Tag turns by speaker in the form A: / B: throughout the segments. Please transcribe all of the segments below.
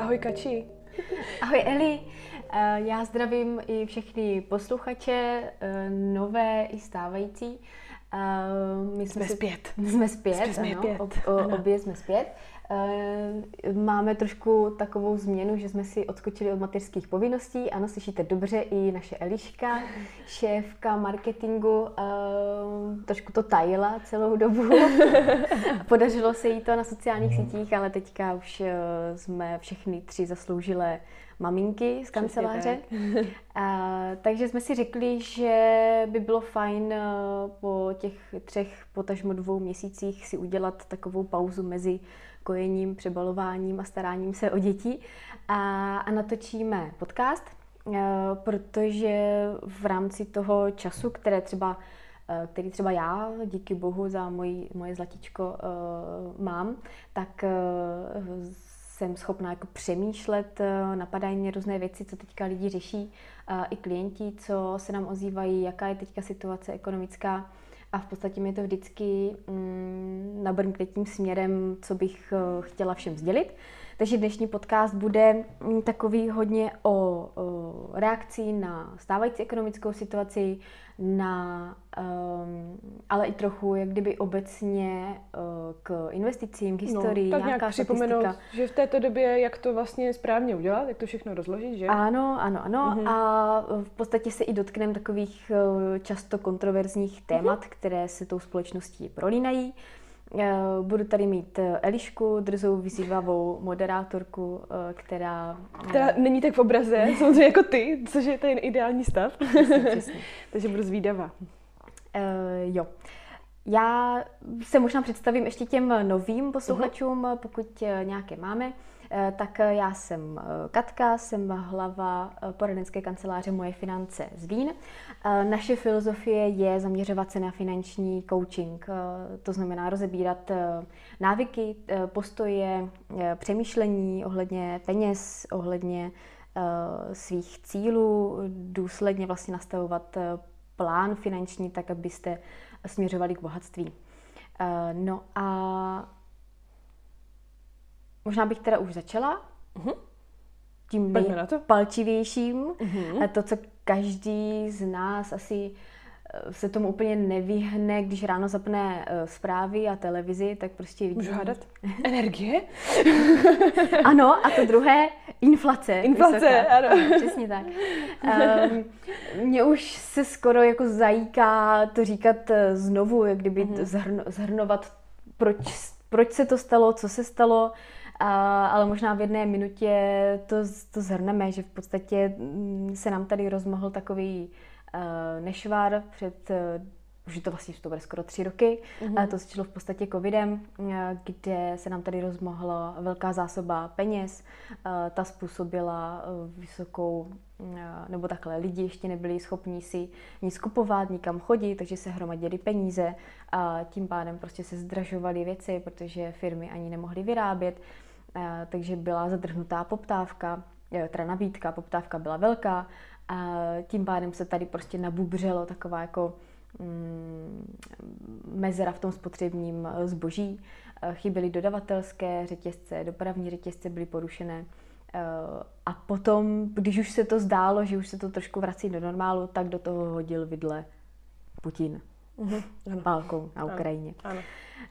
A: Ahoj Kači.
B: Ahoj Eli. Eh, já zdravím i všechny posluchače, eh, nové i stávající.
A: Eh, my jsme, jsme zpět.
B: Jsme zpět, jsme ano, zpět. Ob, ano. obě jsme zpět. Eh, máme trošku takovou změnu, že jsme si odskočili od mateřských povinností. Ano, slyšíte dobře, i naše Eliška, šéfka marketingu, eh, trošku to tajila celou dobu. Podařilo se jí to na sociálních sítích, ale teďka už eh, jsme všechny tři zasloužilé maminky z kanceláře. A, takže jsme si řekli, že by bylo fajn po těch třech, potažmo dvou měsících si udělat takovou pauzu mezi kojením, přebalováním a staráním se o děti. A, a natočíme podcast, eh, protože v rámci toho času, které třeba eh, který třeba já, díky bohu za moji, moje zlatičko mám, tak jsem schopná jako přemýšlet, napadají mě různé věci, co teďka lidi řeší, i klienti, co se nám ozývají, jaká je teďka situace ekonomická a v podstatě mi to vždycky mm, nabrnkne tím směrem, co bych uh, chtěla všem sdělit. Takže dnešní podcast bude mm, takový hodně o, o reakci na stávající ekonomickou situaci, na, um, ale i trochu jak kdyby obecně uh, k investicím, k no, historii,
A: no, tak nějaká připomenout, statistika. že v této době, jak to vlastně správně udělat, jak to všechno rozložit, že?
B: Ano, ano, ano. Uh-huh. A v podstatě se i dotkneme takových uh, často kontroverzních témat, uh-huh. které se tou společností prolínají. Budu tady mít eh, Elišku, drzou, vyzývavou moderátorku, eh, která...
A: Která není tak v obraze, samozřejmě jako ty, což je ten ideální stav. Přesně, přesně. Takže budu zvídavá.
B: Uh, jo. Já se možná představím ještě těm novým posluchačům, uh-huh. pokud nějaké máme. Eh, tak eh, já jsem eh, Katka, jsem hlava poradenské kanceláře Moje finance z Vín. Naše filozofie je zaměřovat se na finanční coaching, to znamená rozebírat návyky, postoje, přemýšlení ohledně peněz, ohledně svých cílů, důsledně vlastně nastavovat plán finanční tak, abyste směřovali k bohatství. No a Možná bych teda už začala. Uh-huh. Tím nejpalčivějším. Uh-huh. To, co každý z nás asi eh, se tomu úplně nevyhne, když ráno zapne uh, zprávy a televizi, tak prostě vidí.
A: Můžu hádat? Energie?
B: ano, a to druhé, inflace.
A: Inflace, vysoká. ano.
B: Přesně tak. Um, mně už se skoro jako zajíká to říkat eh, znovu, jak kdyby uh-huh. zhrn, zhrnovat, proč, proč se to stalo, co se stalo, a, ale možná v jedné minutě to, to zhrneme, že v podstatě mm, se nám tady rozmohl takový uh, nešvar před uh, už to vlastně to bude skoro tři roky, mm-hmm. to začalo v podstatě covidem, kde se nám tady rozmohla velká zásoba peněz, ta způsobila vysokou, nebo takhle lidi ještě nebyli schopni si nic kupovat, nikam chodit, takže se hromadily peníze a tím pádem prostě se zdražovaly věci, protože firmy ani nemohly vyrábět. Eh, takže byla zadrhnutá poptávka, eh, teda nabídka, poptávka byla velká a tím pádem se tady prostě nabubřelo taková jako mm, mezera v tom spotřebním eh, zboží. Chyběly dodavatelské řetězce, dopravní řetězce byly porušené. A potom, když už se to zdálo, že už se to trošku vrací do normálu, tak do toho hodil vidle Putin mm-hmm. válkou na Ukrajině. Ano.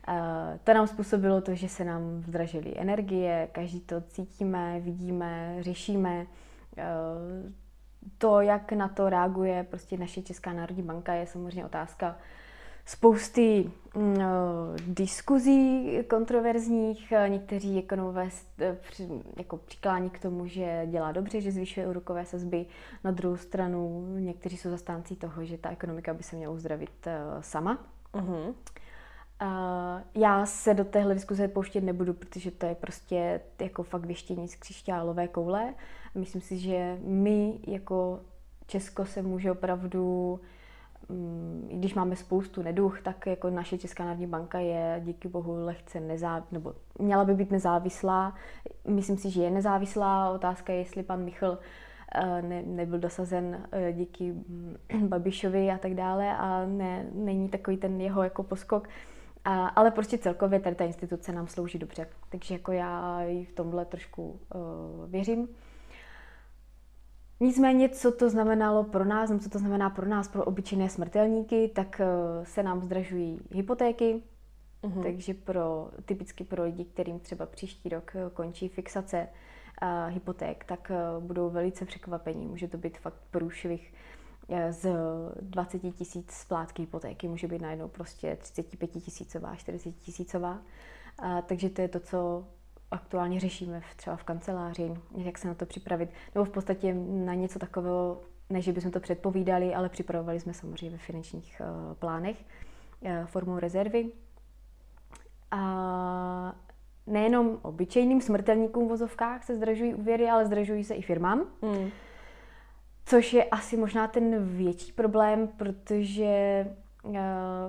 B: Ano. To nám způsobilo to, že se nám zdražily energie, každý to cítíme, vidíme, řešíme. To, jak na to reaguje prostě naše Česká národní banka, je samozřejmě otázka spousty mm, diskuzí kontroverzních. Někteří ekonomové jako přiklání k tomu, že dělá dobře, že zvyšuje úrokové sazby. Na druhou stranu někteří jsou zastánci toho, že ta ekonomika by se měla uzdravit sama. Uh-huh. Uh, já se do téhle diskuze pouštět nebudu, protože to je prostě jako fakt věštění z křišťálové koule. Myslím si, že my jako Česko se může opravdu, i když máme spoustu neduch, tak jako naše Česká národní banka je díky bohu lehce nezávislá, nebo měla by být nezávislá. Myslím si, že je nezávislá. Otázka je, jestli pan Michl uh, ne, nebyl dosazen uh, díky um, Babišovi a tak dále a ne, není takový ten jeho jako poskok. A, ale prostě celkově tady ta instituce nám slouží dobře. Takže jako já jí v tomhle trošku uh, věřím. Nicméně, co to znamenalo pro nás, co to znamená pro nás, pro obyčejné smrtelníky, tak uh, se nám zdražují hypotéky, uh-huh. takže pro, typicky pro lidi, kterým třeba příští rok končí fixace uh, hypoték, tak uh, budou velice překvapení. Může to být fakt průšvih z 20 tisíc splátky hypotéky může být najednou prostě 35 tisícová, 40 tisícová. takže to je to, co aktuálně řešíme v, třeba v kanceláři, jak se na to připravit, nebo v podstatě na něco takového, než bychom to předpovídali, ale připravovali jsme samozřejmě ve finančních uh, plánech uh, formou rezervy. A nejenom obyčejným smrtelníkům v vozovkách se zdražují úvěry, ale zdražují se i firmám. Hmm. Což je asi možná ten větší problém, protože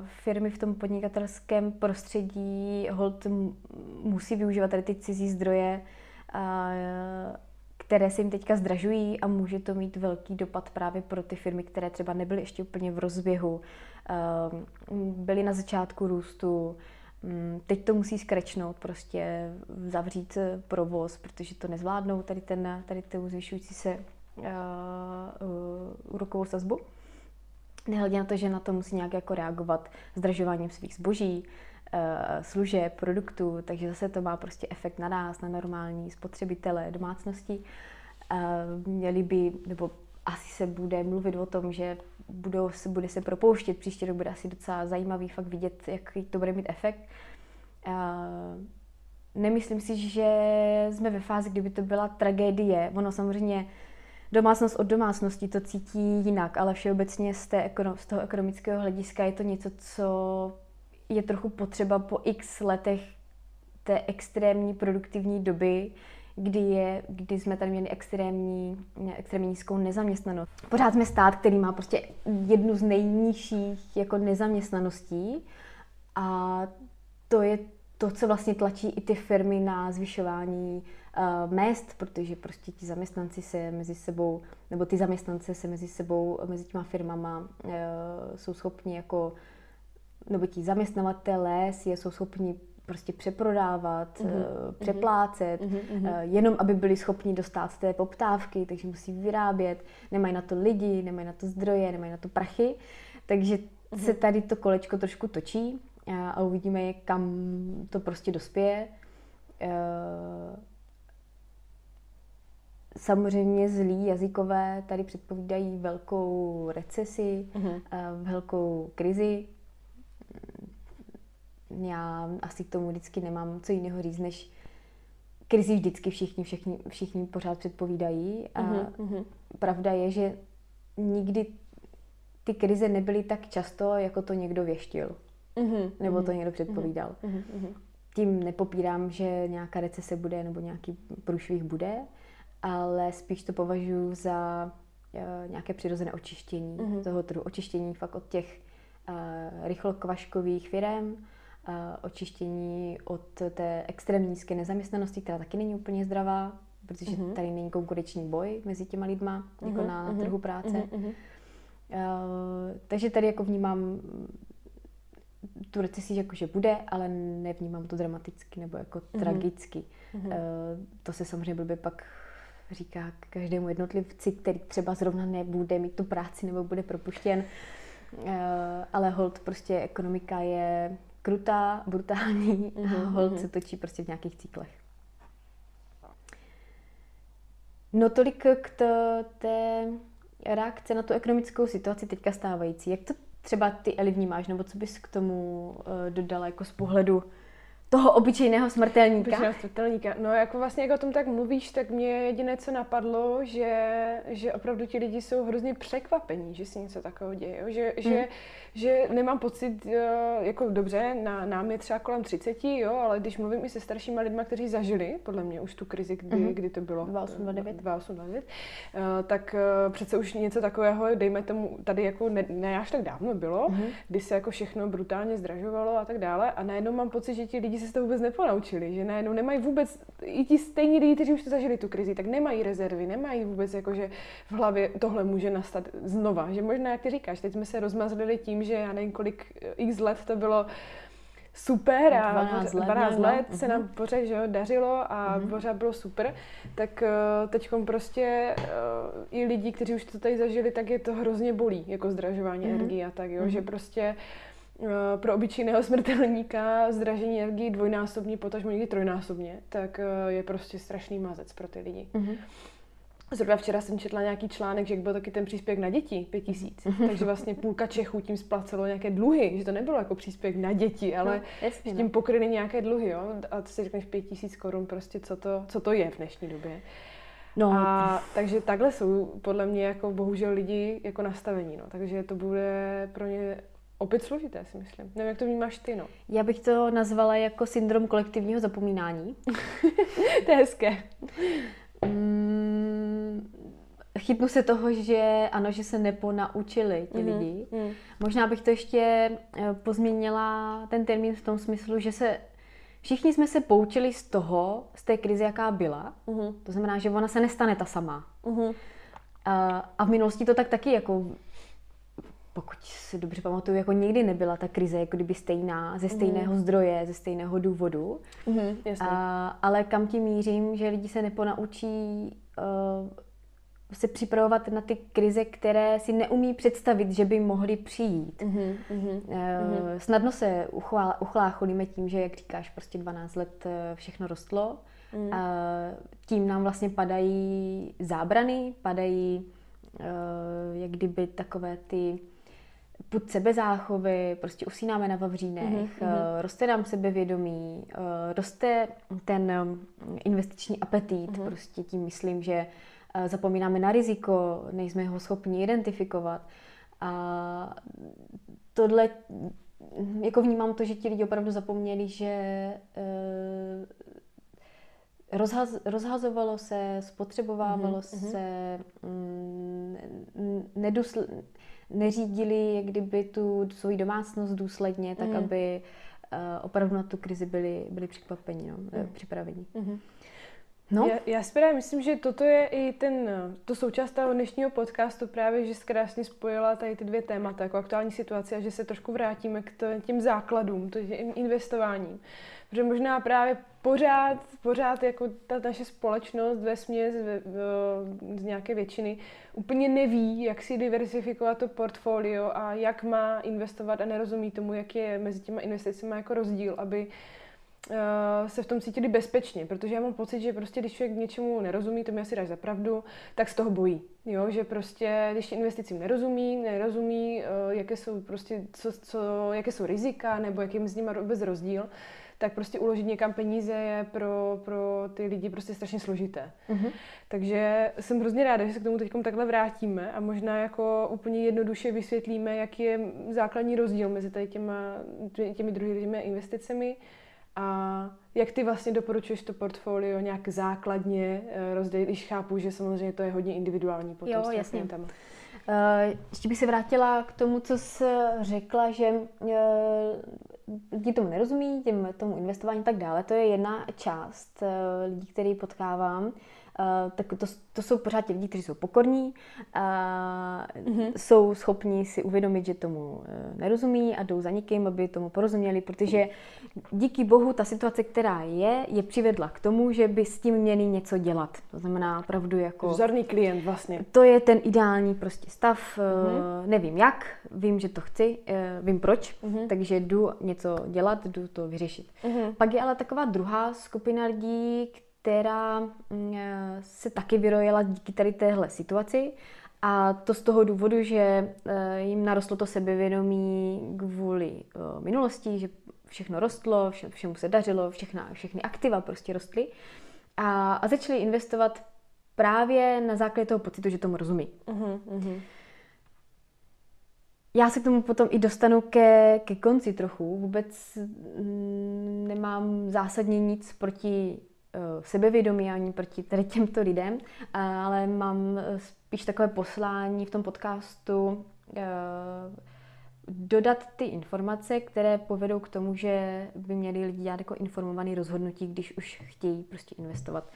B: firmy v tom podnikatelském prostředí hold musí využívat tady ty cizí zdroje, které se jim teďka zdražují a může to mít velký dopad právě pro ty firmy, které třeba nebyly ještě úplně v rozběhu, uh, byly na začátku růstu, um, teď to musí skrečnout, prostě zavřít provoz, protože to nezvládnou, tady, ten, tady ten zvyšující se úrokovou sazbu. Nehledě na to, že na to musí nějak jako reagovat zdražováním svých zboží, uh, služeb, produktů, takže zase to má prostě efekt na nás, na normální spotřebitele, domácnosti. Uh, měli by, nebo asi se bude mluvit o tom, že budou, bude se propouštět, příští rok bude asi docela zajímavý fakt vidět, jaký to bude mít efekt. Uh, nemyslím si, že jsme ve fázi, kdyby to byla tragédie. Ono samozřejmě domácnost od domácnosti to cítí jinak, ale všeobecně z, té, z toho ekonomického hlediska je to něco, co je trochu potřeba po x letech té extrémní produktivní doby, kdy, je, kdy jsme tady měli extrémní, extrémně nízkou nezaměstnanost. Pořád jsme stát, který má prostě jednu z nejnižších jako nezaměstnaností a to je to, co vlastně tlačí i ty firmy na zvyšování uh, mest, protože prostě ti zaměstnanci se mezi sebou, nebo ty zaměstnance se mezi sebou, mezi těma firmama uh, jsou schopni jako, nebo ti zaměstnavatelé si je jsou schopni prostě přeprodávat, mm-hmm. přeplácet, mm-hmm. jenom aby byli schopni dostat z té poptávky, takže musí vyrábět, nemají na to lidi, nemají na to zdroje, nemají na to prachy, takže mm-hmm. se tady to kolečko trošku točí a uvidíme, kam to prostě dospěje. Samozřejmě zlí jazykové tady předpovídají velkou recesi, mm-hmm. velkou krizi. Já asi k tomu vždycky nemám co jiného říct, než krizi vždycky všichni, všichni, všichni pořád předpovídají. A mm-hmm. pravda je, že nikdy ty krize nebyly tak často, jako to někdo věštil. Mm-hmm. Nebo to mhm. někdo předpovídal. Mm-hmm. Tím nepopírám, že nějaká recese bude nebo nějaký průšvih bude, ale spíš to považuji za uh, nějaké přirozené očištění mm-hmm. toho trhu. Očištění fakt od těch uh, rychlokvaškových firm, uh, očištění od té extrémně nízké nezaměstnanosti, která taky není úplně zdravá, protože mm-hmm. tady není konkurenční boj mezi těma lidma, mm-hmm. jako na mm-hmm. trhu práce. Mm-hmm. Uh, takže tady jako vnímám tu recesi jakože bude, ale nevnímám to dramaticky nebo jako mm-hmm. tragicky. Mm-hmm. To se samozřejmě blbě pak říká každému jednotlivci, který třeba zrovna nebude mít tu práci nebo bude propuštěn. Uh, ale hold prostě ekonomika je krutá, brutální mm-hmm. a hold se točí prostě v nějakých cyklech. No tolik k té reakce na tu ekonomickou situaci teďka stávající. Jak to třeba ty Eli vnímáš, nebo co bys k tomu uh, dodala jako z pohledu toho obyčejného smrtelníka.
A: Obyčejného smrtelníka. No jako vlastně, jak o tom tak mluvíš, tak mě jediné, co napadlo, že, že opravdu ti lidi jsou hrozně překvapení, že se něco takového děje. Že, hmm. že, že nemám pocit, eh, jako dobře, na, nám je třeba kolem 30, jo, ale když mluvím i se staršíma lidma, kteří zažili, podle mě už tu krizi, kdy, hmm. kdy to bylo
B: 2829,
A: 2829 eh, tak eh, přece už něco takového, dejme tomu, tady jako ne, ne až tak dávno bylo, hmm. kdy se jako všechno brutálně zdražovalo a tak dále a najednou mám pocit, že ti lidi se z toho vůbec neponaučili, že najednou nemají vůbec, i ti stejní lidi, kteří už to zažili tu krizi, tak nemají rezervy, nemají vůbec jako, že v hlavě tohle může nastat znova, že možná, jak ty říkáš, teď jsme se rozmazlili tím, že já nevím, kolik x let to bylo super a 12 let, 12 let no. se nám mhm. pořád že jo, dařilo a mm-hmm. pořád bylo super, tak uh, teď prostě uh, i lidi, kteří už to tady zažili, tak je to hrozně bolí, jako zdražování mm-hmm. energie a tak, jo, mm-hmm. že prostě uh, pro obyčejného smrtelníka zdražení energie dvojnásobně, potažmo někdy trojnásobně, tak je prostě strašný mazec pro ty lidi. Mm-hmm. Zrovna včera jsem četla nějaký článek, že byl taky ten příspěvek na děti, pět tisíc. Mhm. Takže vlastně půlka Čechů tím splacelo nějaké dluhy, že to nebylo jako příspěvek na děti, ale no, jasně, tím no. pokryly nějaké dluhy, jo. A to si řekneš pět tisíc korun, prostě co to, co to je v dnešní době. No. A takže takhle jsou podle mě jako bohužel lidi jako nastavení, no. Takže to bude pro ně opět složité, si myslím. Nevím, jak to vnímáš ty, no.
B: Já bych to nazvala jako syndrom kolektivního zapomínání.
A: to je hezké.
B: Mm, chytnu se toho, že ano, že se neponaučili ti mm-hmm. lidi. Mm. Možná bych to ještě eh, pozměnila ten termín v tom smyslu, že se všichni jsme se poučili z toho, z té krize, jaká byla. Mm-hmm. To znamená, že ona se nestane ta sama. Mm-hmm. A, a v minulosti to tak taky jako pokud si dobře pamatuju, jako nikdy nebyla ta krize jako kdyby stejná, ze stejného mm. zdroje, ze stejného důvodu. Mm, jasně. A, ale kam tím mířím, že lidi se neponaučí uh, se připravovat na ty krize, které si neumí představit, že by mohly přijít. Mm-hmm, mm-hmm, uh, snadno se uchlácholíme tím, že, jak říkáš, prostě 12 let eh, všechno rostlo. Mm. Uh, tím nám vlastně padají zábrany, padají uh, jak kdyby takové ty put sebezáchovy, prostě usínáme na vavřínech, mm-hmm. roste nám sebevědomí, eh, roste ten mm, investiční apetit, mm-hmm. prostě tím myslím, že eh, zapomínáme na riziko, nejsme ho schopni identifikovat. A tohle, mm, jako vnímám to, že ti lidi opravdu zapomněli, že rozhaz, rozhazovalo se, spotřebovávalo mm-hmm. se, mm, nedusl, neřídili jak kdyby tu svoji domácnost důsledně, tak mm. aby uh, opravdu na tu krizi byli, byli překvapeni, no, mm. připraveni. Mm.
A: No. Já, já si právě myslím, že toto je i ten, to součást toho dnešního podcastu právě, že krásně spojila tady ty dvě témata, jako aktuální situace a že se trošku vrátíme k těm základům, to těm investováním. Protože možná právě pořád, pořád jako ta naše společnost ve směs z nějaké většiny úplně neví, jak si diversifikovat to portfolio a jak má investovat a nerozumí tomu, jak je mezi těma investicemi jako rozdíl, aby uh, se v tom cítili bezpečně, protože já mám pocit, že prostě když člověk něčemu nerozumí, to mi asi dáš za pravdu, tak z toho bojí. Jo, že prostě, když investicím nerozumí, nerozumí, uh, jaké jsou prostě, co, co, jaké jsou rizika, nebo jaký je mezi nimi vůbec rozdíl, tak prostě uložit někam peníze je pro, pro ty lidi prostě strašně složité. Mm-hmm. Takže jsem hrozně ráda, že se k tomu teď takhle vrátíme a možná jako úplně jednoduše vysvětlíme, jaký je základní rozdíl mezi tady těma, těmi druhými investicemi a jak ty vlastně doporučuješ to portfolio nějak základně eh, rozdělit, když chápu, že samozřejmě to je hodně individuální potom
B: jo, jasně. Tam. Uh, ještě bych se vrátila k tomu, co jsi řekla, že uh, lidi tomu nerozumí, těm, tomu investování a tak dále. To je jedna část uh, lidí, který potkávám. Uh, tak to, to jsou pořád ti lidi, kteří jsou pokorní, uh, mm-hmm. jsou schopni si uvědomit, že tomu uh, nerozumí a jdou za někým, aby tomu porozuměli, protože díky bohu ta situace, která je, je přivedla k tomu, že by s tím měli něco dělat. To znamená opravdu jako...
A: Vzorný klient vlastně.
B: To je ten ideální prostě stav. Mm-hmm. Nevím jak, vím, že to chci, vím proč, mm-hmm. takže jdu něco dělat, jdu to vyřešit. Mm-hmm. Pak je ale taková druhá skupina lidí, která mm, se taky vyrojila díky tady téhle situaci. A to z toho důvodu, že eh, jim narostlo to sebevědomí kvůli eh, minulosti, že všechno rostlo, vše, všemu se dařilo, všechna, všechny aktiva prostě rostly. A, a začali investovat právě na základě toho pocitu, že tomu rozumí. Uh-huh, uh-huh. Já se k tomu potom i dostanu ke, ke konci trochu. Vůbec mm, nemám zásadně nic proti Eh, sebevědomí ani proti tady těmto lidem, ale mám eh, spíš takové poslání v tom podcastu eh, dodat ty informace, které povedou k tomu, že by měli lidi dělat jako informovaný rozhodnutí, když už chtějí prostě investovat.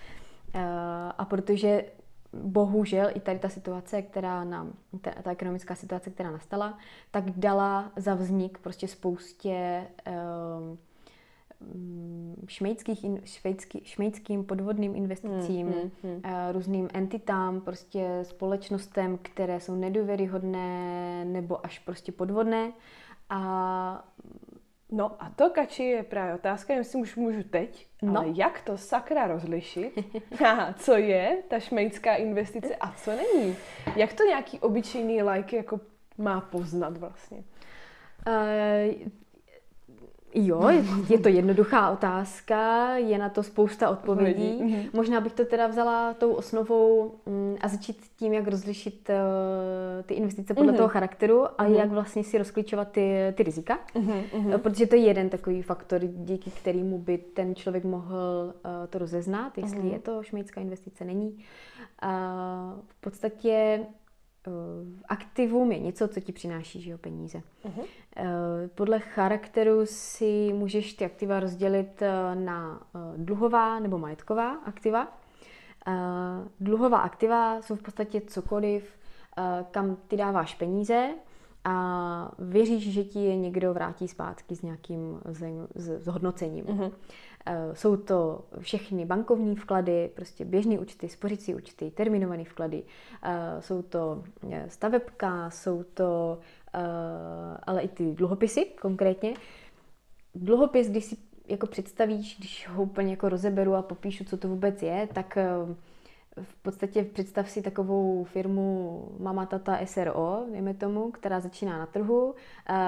B: A protože bohužel i tady ta situace, která nám, ta, ta ekonomická situace, která nastala, tak dala za vznik prostě spoustě šmejdských, švejský, šmejdským podvodným investicím, hmm, hmm, hmm. různým entitám, prostě společnostem, které jsou nedůvěryhodné nebo až prostě podvodné. A
A: No a to, Kači, je právě otázka, nevím, jestli už můžu teď, no. ale jak to sakra rozlišit, co je ta šmejdská investice a co není? Jak to nějaký obyčejný like jako má poznat vlastně?
B: Uh, Jo, je to jednoduchá otázka, je na to spousta odpovědí. Mm-hmm. Možná bych to teda vzala tou osnovou mm, a začít tím, jak rozlišit uh, ty investice podle mm-hmm. toho charakteru a mm-hmm. jak vlastně si rozklíčovat ty, ty rizika. Mm-hmm. Protože to je jeden takový faktor, díky kterému by ten člověk mohl uh, to rozeznat, jestli mm-hmm. je to šmejdská investice, není. Uh, v podstatě Eh, aktivum je něco, co ti přináší že jo, peníze. Uh-huh. Podle charakteru si můžeš ty aktiva rozdělit eh, na dluhová nebo majetková aktiva. Dluhová aktiva jsou v podstatě cokoliv, kam ty dáváš peníze a věříš, že ti je někdo vrátí zpátky s nějakým zhodnocením. Uh-huh. Eh, jsou to všechny bankovní vklady, prostě běžné účty, spořící účty, terminované vklady. Eh, jsou to eh, stavebka, jsou to ale i ty dluhopisy konkrétně. Dluhopis, když si jako představíš, když ho úplně jako rozeberu a popíšu, co to vůbec je, tak v podstatě představ si takovou firmu Mama Tata SRO, dejme tomu, která začíná na trhu,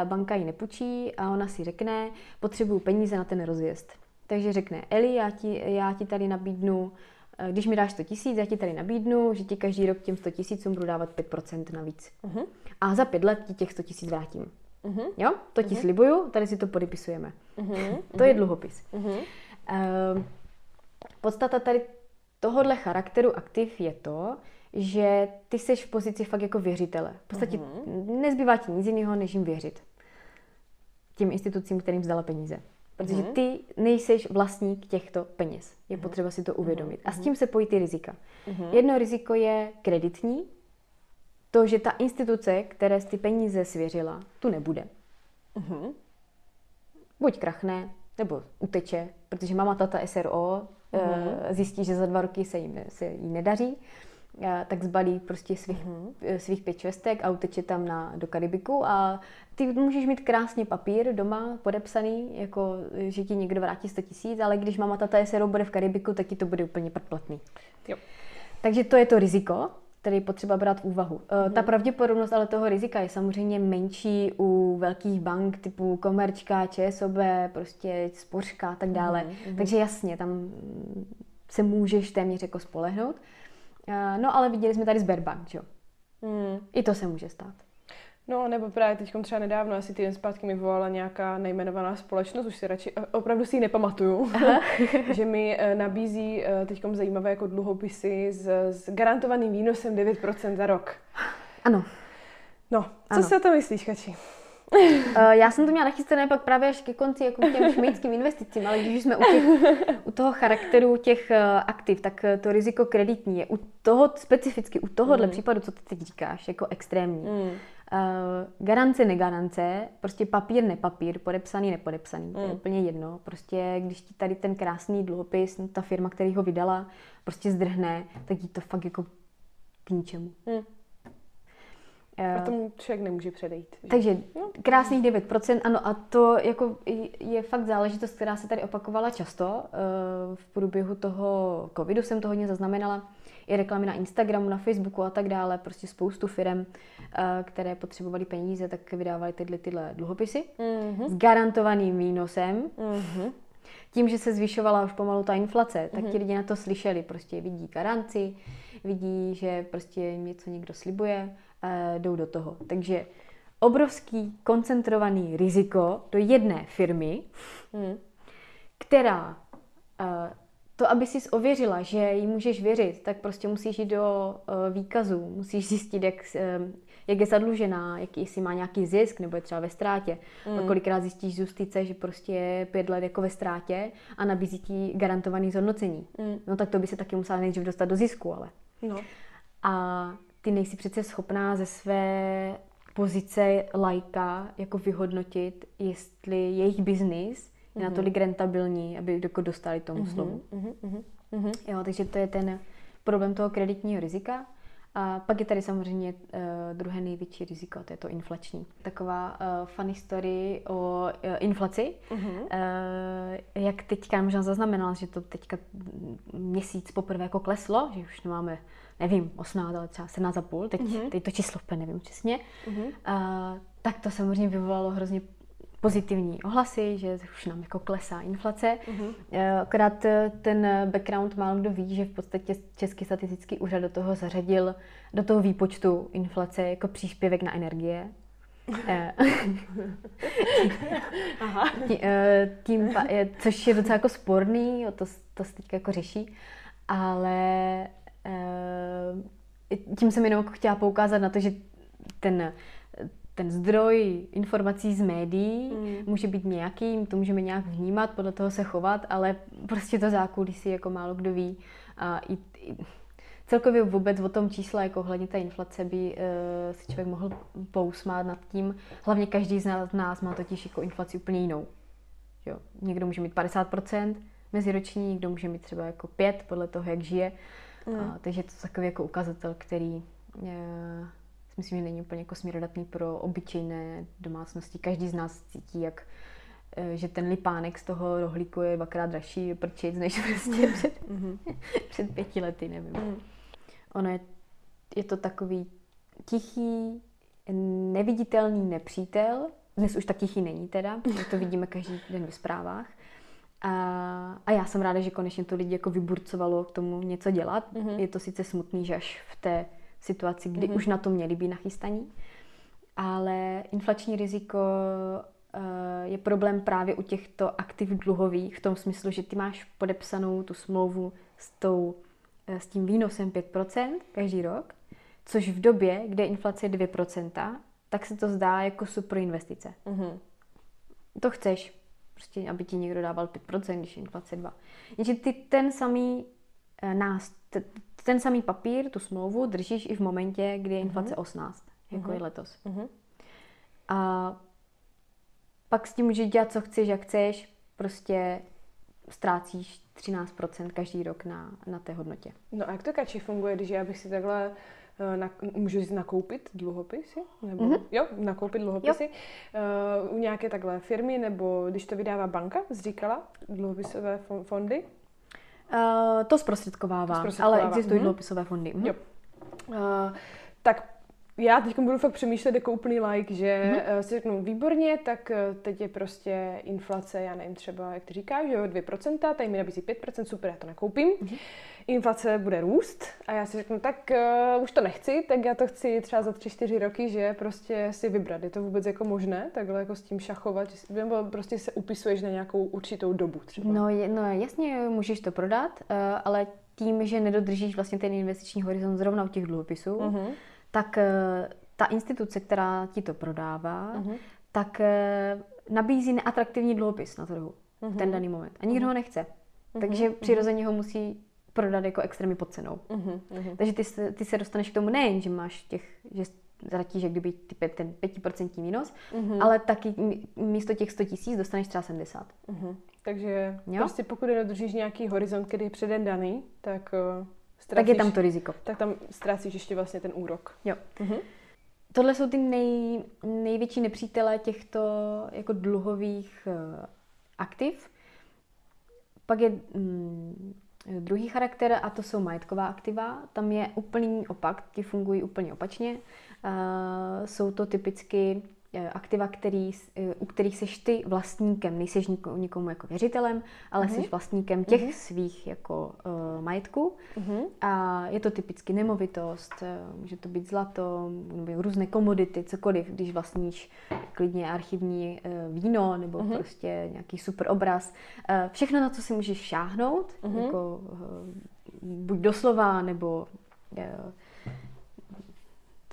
B: banka ji nepůjčí a ona si řekne, potřebuju peníze na ten rozjezd takže řekne, Eli, já ti, já ti tady nabídnu, eh, když mi dáš 100 tisíc, já ti tady nabídnu, že ti každý rok těm 100 tisícům budu dávat 5% navíc. Uh-huh. A za pět let ti těch 100 tisíc vrátím. Uh-huh. Jo? To ti uh-huh. slibuju, tady si to podepisujeme. Uh-huh. to je dluhopis. Uh-huh. Uh, podstata tady tohohle charakteru aktiv je to, že ty seš v pozici fakt jako věřitele. V podstatě uh-huh. nezbývá ti nic jiného, než jim věřit. Těm institucím, kterým zdala peníze. Protože mhm. ty nejseš vlastník těchto peněz. Je mhm. potřeba si to uvědomit. A s mhm. tím se pojí ty rizika. Jedno riziko je kreditní, to, že ta instituce, které ty peníze svěřila, tu nebude. Buď krachne, nebo uteče, protože mama tata SRO uh zjistí, že za dva roky se jí, se jí nedaří tak zbalí prostě svých, mm-hmm. svých pět čvestek a uteče tam na, do Karibiku a ty můžeš mít krásně papír doma podepsaný, jako že ti někdo vrátí 100 tisíc, ale když mama tata SRO bude v Karibiku, tak ti to bude úplně predplatný. Jo. Takže to je to riziko, který je potřeba brát v úvahu. Mm-hmm. Ta pravděpodobnost ale toho rizika je samozřejmě menší u velkých bank typu Komerčka, ČSOB, prostě Spořka a tak dále. Mm-hmm. Takže jasně, tam se můžeš téměř jako spolehnout. Eh, no ale viděli jsme tady Sberbank, jo. Hmm. I to se může stát.
A: No, nebo právě teď třeba nedávno, asi týden zpátky mi volala nějaká nejmenovaná společnost, už si radši, eh, opravdu si ji nepamatuju, že mi eh, nabízí teď zajímavé jako dluhopisy s, s garantovaným výnosem 9% za rok.
B: Ano.
A: No, co ano. si o to myslíš, Kači?
B: Uh, já jsem to měla nachystané pak právě až ke konci jako k těm šmejdským investicím, ale když jsme u, těch, u toho charakteru těch uh, aktiv, tak uh, to riziko kreditní je u toho, specificky u tohohle mm. případu, co ty teď říkáš, jako extrémní. Mm. Uh, garance, negarance, prostě papír, nepapír, podepsaný, nepodepsaný, mm. to je mm. úplně jedno. Prostě když ti tady ten krásný dluhopis, ta firma, který ho vydala, prostě zdrhne, tak ti to fakt jako k ničemu. Mm.
A: A tomu člověk nemůže předejít.
B: Že? Takže no. krásných 9%, ano a to jako je fakt záležitost, která se tady opakovala často. Eh, v průběhu toho covidu jsem to hodně zaznamenala. I reklamy na Instagramu, na Facebooku a tak dále. Prostě spoustu firm, eh, které potřebovaly peníze, tak vydávaly tyhle, tyhle dluhopisy mm-hmm. s garantovaným výnosem. Mm-hmm. Tím, že se zvyšovala už pomalu ta inflace, tak mm-hmm. ti lidi na to slyšeli. Prostě vidí garanci, vidí, že prostě něco někdo slibuje jdou do toho. Takže obrovský koncentrovaný riziko do jedné firmy, hmm. která uh, to, aby si ověřila, že jí můžeš věřit, tak prostě musíš jít do uh, výkazu, musíš zjistit, jak, jak je zadlužená, jak, jestli má nějaký zisk, nebo je třeba ve ztrátě. Mm. A kolikrát zjistíš z justice, že prostě je pět let jako ve ztrátě a nabízí ti garantovaný zhodnocení. Mm. No tak to by se taky musela nejdřív dostat do zisku, ale. No. a ty nejsi přece schopná ze své pozice lajka jako vyhodnotit, jestli jejich biznis je mm-hmm. natolik rentabilní, aby jako dostali tomu mm-hmm. slovu. Mm-hmm. Mm-hmm. Jo, takže to je ten problém toho kreditního rizika. A pak je tady samozřejmě uh, druhé největší riziko, to je to inflační. Taková uh, funny story o uh, inflaci. Uh-huh. Uh, jak teďka možná zaznamenala, že to teďka měsíc poprvé jako kleslo, že už nemáme, nevím, 18, ale třeba 17,5, teď, uh-huh. teď to číslo úplně nevím přesně, uh-huh. uh, tak to samozřejmě vyvolalo hrozně pozitivní ohlasy, že už nám jako klesá inflace. Uh-huh. Akorát eh, ten background málo kdo ví, že v podstatě Český statistický úřad do toho zařadil do toho výpočtu inflace jako příspěvek na energie. Eh, Aha. Tím, což je docela jako sporný, to, to se teď jako řeší, ale tím jsem jenom chtěla poukázat na to, že ten ten zdroj informací z médií mm. může být nějaký, to můžeme nějak vnímat, podle toho se chovat, ale prostě to zákulisí jako málo kdo ví. A i, i, celkově vůbec o tom čísle, jako hledně té inflace, by uh, si člověk mohl pousmát nad tím. Hlavně každý z nás má totiž jako inflaci úplně jinou. Jo. Někdo může mít 50% meziroční, někdo může mít třeba jako 5, podle toho, jak žije. Mm. A, takže to je takový jako ukazatel, který uh, myslím, že není úplně jako směrodatný pro obyčejné domácnosti. Každý z nás cítí, jak eh, že ten lipánek z toho rohlíku je dvakrát dražší prčic, než prostě před, mhm. před pěti lety, nevím. Mm. Ono je, je to takový tichý, neviditelný nepřítel. Dnes už tak tichý není teda, to vidíme každý den ve zprávách. A, a já jsem ráda, že konečně to lidi jako vyburcovalo k tomu něco dělat. Mm-hmm. Je to sice smutný, že až v té situaci, kdy mm-hmm. už na to měli být nachystaní. Ale inflační riziko uh, je problém právě u těchto aktiv dluhových v tom smyslu, že ty máš podepsanou tu smlouvu s, tou, uh, s tím výnosem 5% každý rok, což v době, kde inflace je 2%, tak se to zdá jako super investice. Mm-hmm. To chceš, prostě, aby ti někdo dával 5%, když je inflace 2. Jenže ty ten samý uh, nás, ten samý papír, tu smlouvu, držíš i v momentě, kdy je inflace mm-hmm. 18, jako mm-hmm. je letos. Mm-hmm. A pak s tím můžeš dělat, co chceš, jak chceš, prostě ztrácíš 13% každý rok na, na té hodnotě.
A: No a jak to kači funguje, když já bych si takhle eh, na, můžu si nakoupit dluhopisy? Nebo, mm-hmm. Jo, nakoupit dluhopisy jo. Uh, u nějaké takhle firmy, nebo když to vydává banka, zříkala dluhopisové fondy,
B: Uh, to zprostředkovává, zprostředkovává, ale existují mm-hmm. dluhopisové fondy. Mm-hmm. Jo.
A: Uh, tak já teď budu fakt přemýšlet jako úplný like, že mm-hmm. si řeknu výborně, tak teď je prostě inflace, já nevím, třeba, jak ty říkáš, že jo, 2%, tady mi nabízí 5%, super, já to nakoupím. Mm-hmm inflace bude růst a já si řeknu, tak uh, už to nechci, tak já to chci třeba za tři, čtyři roky, že prostě si vybrat. Je to vůbec jako možné, takhle jako s tím šachovat, nebo prostě se upisuješ na nějakou určitou dobu třeba?
B: No, je, no jasně, můžeš to prodat, uh, ale tím, že nedodržíš vlastně ten investiční horizont zrovna u těch dluhopisů, uh-huh. Tak uh, ta instituce, která ti to prodává, uh-huh. tak uh, nabízí neatraktivní dluhopis na trhu uh-huh. v ten daný moment. A nikdo uh-huh. ho nechce. Takže přirozeně ho musí prodat jako extrémně pod cenou. Uh-huh, uh-huh. Takže ty se, ty se dostaneš k tomu nejen, že máš těch, že ztratíš jak kdyby ty, ten 5% minus, uh-huh. ale taky místo těch 100 tisíc dostaneš třeba 70. Uh-huh.
A: Takže jo? prostě pokud nedodržíš nějaký horizont, který je předem daný, tak uh,
B: ztrácíš, tak je tam to riziko.
A: Tak tam ztrácíš ještě vlastně ten úrok.
B: Jo. Uh-huh. Tohle jsou ty nej, největší nepřítele těchto jako dluhových uh, aktiv. Pak je mm, Druhý charakter, a to jsou majetková aktiva, tam je úplný opak, ty fungují úplně opačně. Jsou to typicky aktiva, který, e, u kterých seš ty vlastníkem, nejseš nikomu, jako věřitelem, ale mm-hmm. jsi vlastníkem těch mm-hmm. svých jako uh, majetků. Mm-hmm. A je to typicky nemovitost, může to být zlato, nebo různé komodity, cokoliv, když vlastníš klidně archivní uh, víno nebo mm-hmm. prostě nějaký super obraz. Uh, všechno, na co si můžeš šáhnout, mm-hmm. jako uh, buď doslova, nebo uh,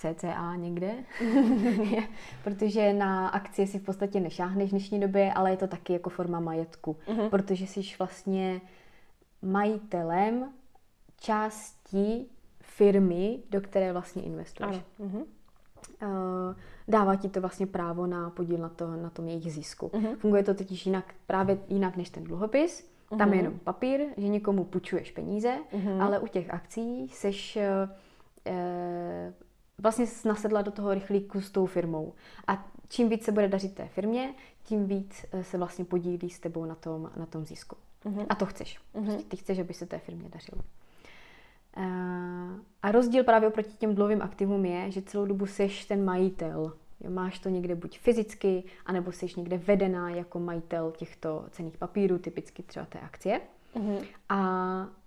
B: CCA někde, protože na akci si v podstatě nešáhneš v dnešní době, ale je to taky jako forma majetku, uh-huh. protože jsi vlastně majitelem části firmy, do které vlastně investuješ. Ano. Uh-huh. Dává ti to vlastně právo na podíl na, to, na tom jejich zisku. Uh-huh. Funguje to totiž jinak, právě jinak než ten dluhopis. Uh-huh. Tam je jenom papír, že někomu půjčuješ peníze, uh-huh. ale u těch akcí seš e, vlastně nasedla do toho rychlíku s tou firmou. A čím víc se bude dařit té firmě, tím víc eh, se vlastně podílí s tebou na tom, na tom zisku. Uh-huh. A to chceš. Uh-huh. Prostě ty chceš, aby se té firmě dařilo. Uh, a rozdíl právě oproti těm dlouhým aktivům je, že celou dobu seš ten majitel. Máš to někde buď fyzicky, anebo jsi někde vedená jako majitel těchto cených papírů, typicky třeba té akcie. Mm-hmm. A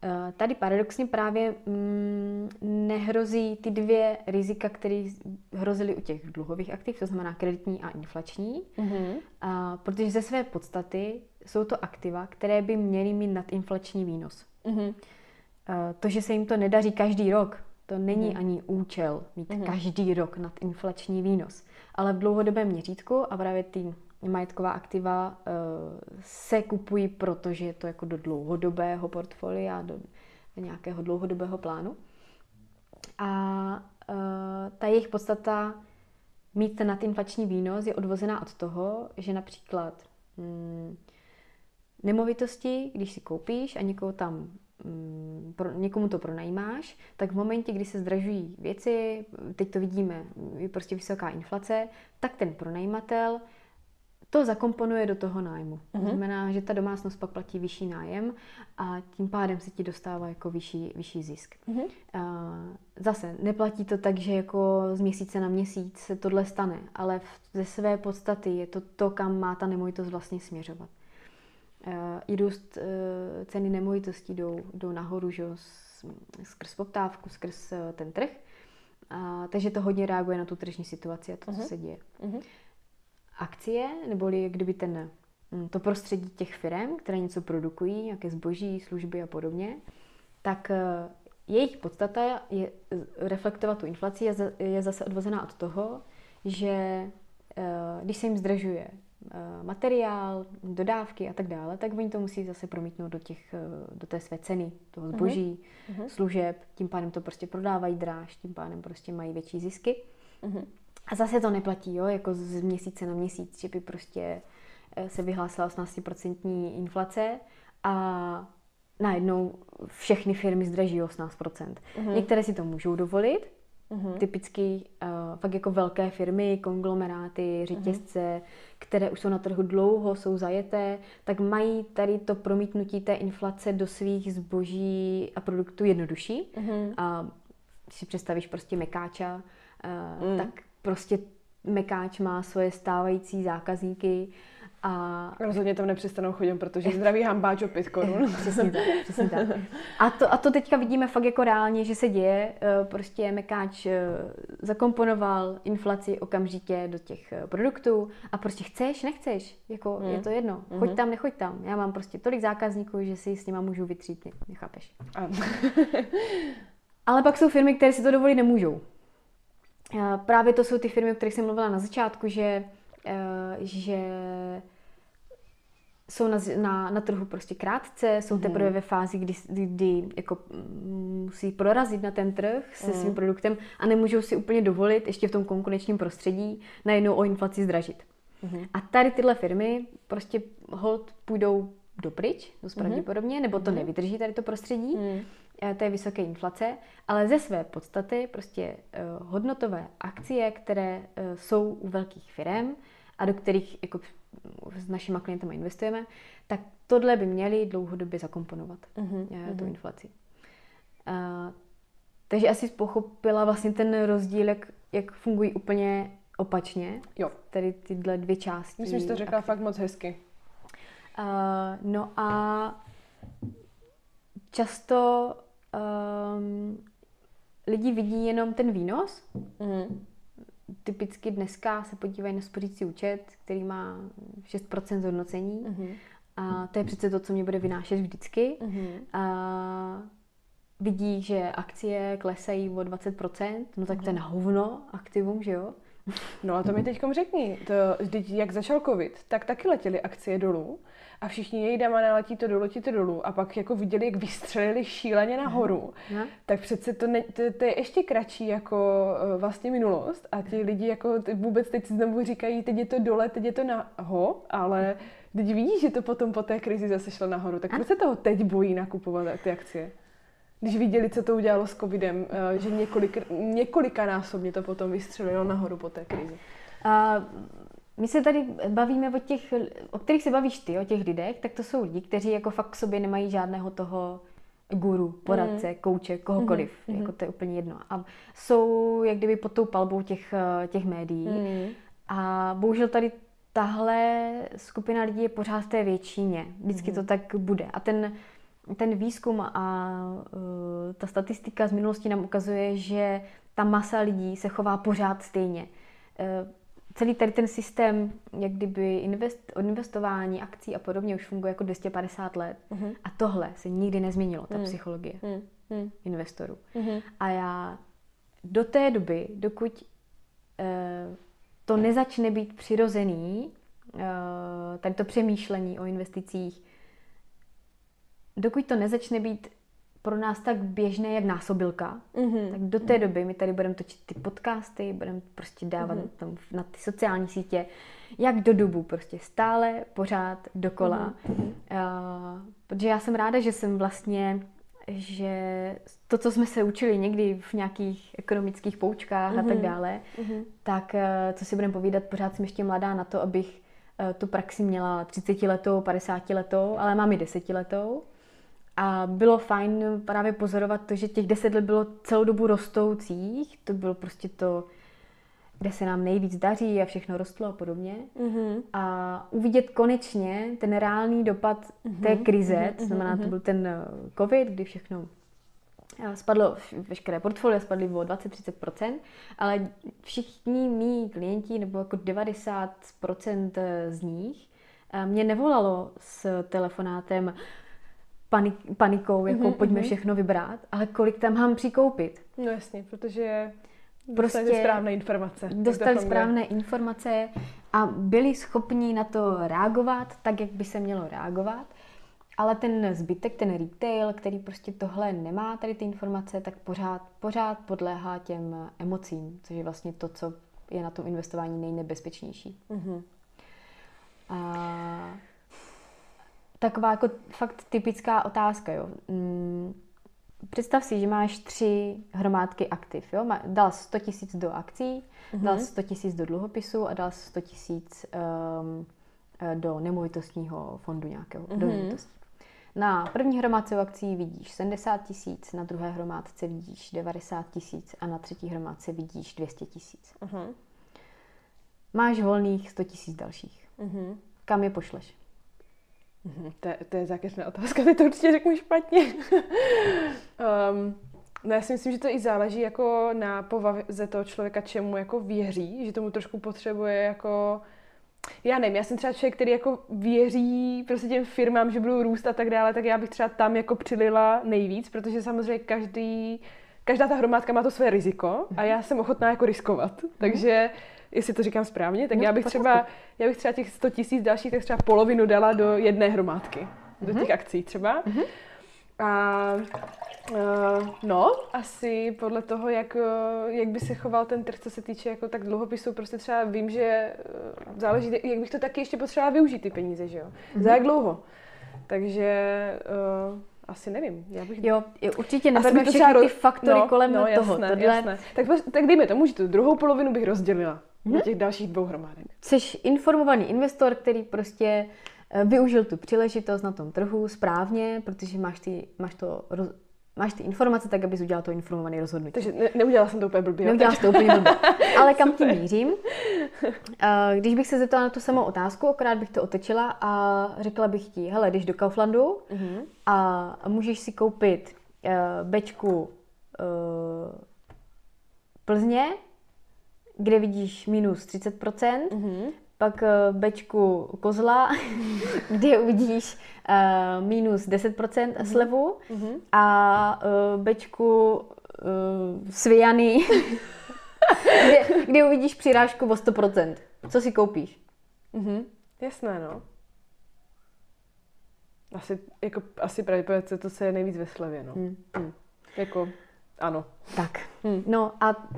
B: uh, tady paradoxně právě mm, nehrozí ty dvě rizika, které hrozily u těch dluhových aktiv, to znamená kreditní a inflační, mm-hmm. uh, protože ze své podstaty jsou to aktiva, které by měly mít nadinflační výnos. Mm-hmm. Uh, to, že se jim to nedaří každý rok, to není mm-hmm. ani účel mít mm-hmm. každý rok nadinflační výnos. Ale v dlouhodobém měřítku a právě ty majetková aktiva uh, se kupují, protože je to jako do dlouhodobého portfolia, do nějakého dlouhodobého plánu. A uh, ta jejich podstata mít ten nadinflační výnos je odvozená od toho, že například hmm, nemovitosti, když si koupíš a někoho tam mm, pro, někomu to pronajímáš, tak v momentě, kdy se zdražují věci, teď to vidíme, je prostě vysoká inflace, tak ten pronajímatel to zakomponuje do toho nájmu. Mm-hmm. To znamená, že ta domácnost pak platí vyšší nájem a tím pádem se ti dostává jako vyšší, vyšší zisk. Mm-hmm. Uh, zase, neplatí to tak, že jako z měsíce na měsíc se tohle stane, ale ze své podstaty je to to, kam má ta nemovitost vlastně směřovat. Uh, I růst uh, ceny nemovitostí jdou, jdou nahoru, že skrz poptávku, skrz uh, ten trh. Uh, takže to hodně reaguje na tu tržní situaci a to, uh-huh. co se děje. Uh-huh akcie, neboli kdyby ten, mm, to prostředí těch firm, které něco produkují, nějaké zboží, služby a podobně, tak eh, jejich podstata je reflektovat tu inflaci, je zase odvozená od toho, že eh, když se jim zdražuje eh, materiál, dodávky a tak dále, tak oni to musí zase promítnout do, těch, do té své ceny, toho mhm. zboží, uh-huh. služeb, tím pádem to prostě prodávají dráž, tím pádem prostě mají větší zisky. Uh-huh. A zase to neplatí, jo, jako z měsíce na měsíc, že by prostě eh, se vyhlásila 18% inflace a najednou všechny firmy zdraží 18%. Mm-hmm. Některé si to můžou dovolit, mm-hmm. typicky uh, fakt jako velké firmy, konglomeráty, řetězce, mm-hmm. které už jsou na trhu dlouho, jsou zajeté, tak mají tady to promítnutí té inflace do svých zboží a produktů jednodušší. Mm-hmm. A když si představíš prostě mekáča, uh, mm. tak prostě Mekáč má svoje stávající zákazníky a...
A: Rozhodně tam nepřestanou chodit, protože zdraví hambáč o 5 korun.
B: přesně tak, přesně tak. A to, a to teďka vidíme fakt jako reálně, že se děje. Eh, prostě Mekáč eh, zakomponoval inflaci okamžitě do těch eh, produktů a prostě chceš, nechceš, jako hmm. je to jedno. Choď hmm. tam, nechoď tam. Já mám prostě tolik zákazníků, že si s nima můžu vytřít, nechápeš. Ale pak jsou firmy, které si to dovolit nemůžou. Právě to jsou ty firmy, o kterých jsem mluvila na začátku, že, eh, že jsou na, na, na trhu prostě krátce, jsou teprve mhm. ve fázi, kdy, kdy jako musí prorazit na ten trh se svým mhm. produktem a nemůžou si úplně dovolit ještě v tom konkurenčním prostředí najednou o inflaci zdražit. Mm. A tady tyhle firmy prostě hold půjdou dopryč, dost pravděpodobně, nebo to nevydrží tady to prostředí. Mm Eh, té vysoké inflace, ale ze své podstaty prostě uh, hodnotové akcie, které uh, jsou u velkých firm a do kterých jako s našimi klienty investujeme, tak tohle by měli dlouhodobě zakomponovat, uh, tu inflaci. Uh, takže asi pochopila vlastně ten rozdíl, jak, jak fungují úplně opačně.
A: Jo.
B: Tady tyhle dvě části.
A: Myslím, že to řekla aktiv. fakt moc hezky.
B: Uh, no a často um, lidi vidí jenom ten výnos. Mm. Typicky dneska se podívají na spořící účet, který má 6% zhodnocení. Mm. A to je přece to, co mě bude vynášet vždycky. Mm. A vidí, že akcie klesají o 20%, no tak mm. to je na hovno aktivum, že jo?
A: No a to mi teď řekni, to, vždyť jak začal covid, tak taky letěly akcie dolů a všichni její dama naletí to dolů, letí to dolů a pak jako viděli, jak vystřelili šíleně nahoru, Aha. tak přece to, ne, to, to, je ještě kratší jako uh, vlastně minulost a ti lidi jako vůbec teď znovu říkají, teď je to dole, teď je to naho, ale teď vidíš, že to potom po té krizi zase šlo nahoru, tak proč se toho teď bojí nakupovat ty akcie? Když viděli, co to udělalo s covidem, eh, že několik, několikanásobně to potom vystřelilo nahoru po té krizi.
B: A my se tady bavíme o těch, o kterých se bavíš ty, o těch lidech, tak to jsou lidi, kteří jako fakt k sobě nemají žádného toho guru, poradce, mm. kouče, kohokoliv. Mm-hmm. Jako to je úplně jedno. A jsou jak kdyby pod tou palbou těch, eh, těch médií. Mm. A bohužel tady tahle skupina lidí je pořád v té většině. Vždycky mm. to tak bude. A ten, ten výzkum a uh, ta statistika z minulosti nám ukazuje, že ta masa lidí se chová pořád stejně. Uh, celý tady ten systém, jak kdyby invest, investování akcí a podobně už funguje jako 250 let. Uh-huh. A tohle se nikdy nezměnilo, ta uh-huh. psychologie uh-huh. investorů. Uh-huh. A já do té doby, dokud uh, to nezačne být přirozený, uh, tady to přemýšlení o investicích, dokud to nezačne být pro nás tak běžné jak násobilka, mm-hmm. tak do té doby my tady budeme točit ty podcasty, budeme prostě dávat mm-hmm. tam na ty sociální sítě, jak do dobu, prostě stále, pořád, dokola. Mm-hmm. Uh, protože já jsem ráda, že jsem vlastně, že to, co jsme se učili někdy v nějakých ekonomických poučkách mm-hmm. a tak mhm. dále, mm-hmm. tak uh, co si budeme povídat, pořád jsem ještě mladá na to, abych uh, tu praxi měla 30 letou, 50 letou, ale mám i 10 letou. A bylo fajn právě pozorovat to, že těch deset let bylo celou dobu rostoucích. To bylo prostě to, kde se nám nejvíc daří a všechno rostlo a podobně. Mm-hmm. A uvidět konečně ten reálný dopad mm-hmm. té krize, mm-hmm. to znamená, to mhm. byl ten eh, covid, kdy všechno eh, spadlo, veškeré portfolia spadly o 20-30%, ale všichni mý klienti, nebo jako 90% z nich, eh, mě nevolalo s telefonátem, panik, panikou, jako mm-hmm, pojďme mm-hmm. všechno vybrat, ale kolik tam mám přikoupit.
A: No jasně, protože prostě dostali správné informace.
B: Dostali správné informace a byli schopni na to reagovat tak, jak by se mělo reagovat. Ale ten zbytek, ten retail, který prostě tohle nemá, tady ty informace, tak pořád, pořád podléhá těm emocím, což je vlastně to, co je na tom investování nejnebezpečnější. Mm-hmm. A taková jako fakt typická otázka, jo. Mm, představ si, že máš tři hromádky aktiv, jo. Dal 100 tisíc do akcí, mm-hmm. dal 100 tisíc do dluhopisu a dal 100 tisíc um, do nemovitostního fondu nějakého, mm-hmm. do nemovitosti. Na první hromádce akcí vidíš 70 tisíc, na druhé hromádce vidíš 90 tisíc a na třetí hromádce vidíš 200 tisíc. Mm-hmm. Máš volných 100 tisíc dalších. Mm-hmm. Kam je pošleš?
A: Mhm, to, je, to je zákeřná otázka, ty to určitě řeknu špatně. um, no já si myslím, že to i záleží jako na povaze toho člověka, čemu jako věří, že tomu trošku potřebuje jako já nevím, já jsem třeba člověk, který jako věří prostě těm firmám, že budou růst a tak dále, tak já bych třeba tam jako přilila nejvíc, protože samozřejmě každý, každá ta hromádka má to své riziko a já jsem ochotná jako riskovat. Takže jestli to říkám správně, tak no, já bych třeba, já bych třeba těch 100 tisíc dalších, tak třeba polovinu dala do jedné hromádky, mm-hmm. do mhm. těch akcí třeba. Mm-hmm. A uh, no, asi podle toho, jak, jak by se choval ten trh, co se týče jako tak dluhopisů, prostě třeba vím, že záleží, jak bych to taky ještě potřebovala využít ty peníze, že jo? Mm-hmm. Za jak dlouho. Takže uh, asi nevím. Já bych...
B: Jo, určitě neberme všechny ty faktory no, kolem no, toho.
A: Jasné, Tohle... jasné. Tak, tak dejme tomu, že tu druhou polovinu bych rozdělila hmm? na těch dalších dvou hromádek.
B: Jsi informovaný investor, který prostě eh, využil tu příležitost na tom trhu správně, protože máš, ty, máš to máš ty informace tak, abys udělal to informovaný rozhodnutí.
A: Takže ne, neudělala jsem to úplně blbě.
B: Neudělala jsem to úplně blbě. Ale kam tím mířím? Eh, když bych se zeptala na tu samou otázku, akorát bych to otočila a řekla bych ti, hele, jdeš do Kauflandu uh-huh. a můžeš si koupit uh, bečku uh, Plzně, kde vidíš minus 30%, mm-hmm. pak uh, bečku kozla, kde uvidíš uh, minus 10% mm-hmm. slevu mm-hmm. a uh, bečku uh, svijany, kde, kde uvidíš přirážku o 100%. Co si koupíš?
A: Mhm, jasné, no. Asi, jako, asi pravděpodobně to, co je nejvíc ve slevě, no. Hmm. Hmm. Jako, ano.
B: Tak, hmm. no a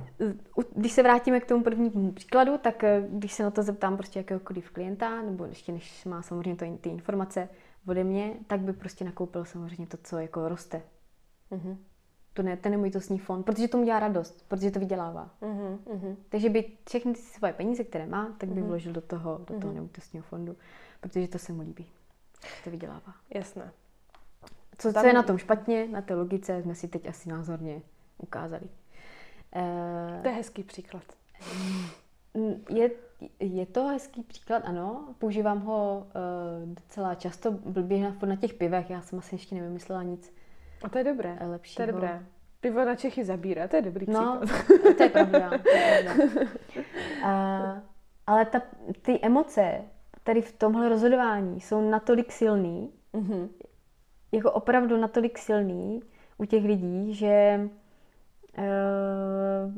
B: když se vrátíme k tomu prvnímu příkladu, tak eh, když se na to zeptám prostě jakéhokoliv klienta, nebo ještě než má samozřejmě to, ty informace ode mě, tak by prostě nakoupil samozřejmě to, co jako roste. Mm-hmm. To ne, ten nemovitostní fond, protože to mu dělá radost, protože to vydělává. Mm-hmm. Takže by všechny ty svoje peníze, které má, tak by mm-hmm. vložil do toho, do toho mm-hmm. nemovitostního fondu, protože to se mu líbí. To vydělává.
A: Jasné.
B: Co, tam... co je na tom špatně, na té logice jsme si teď asi názorně ukázali.
A: Uh, to je hezký příklad.
B: Je, je to hezký příklad, ano. Používám ho uh, docela často, blbě na, na těch pivech. Já jsem asi ještě nevymyslela nic
A: A to je dobré. Lepšího. To je dobré. Pivo na Čechy zabírá, to je dobrý
B: no,
A: příklad.
B: to je pravda. To je pravda. Uh, ale ta, ty emoce tady v tomhle rozhodování jsou natolik silný, mm-hmm. Jako opravdu natolik silný u těch lidí, že uh,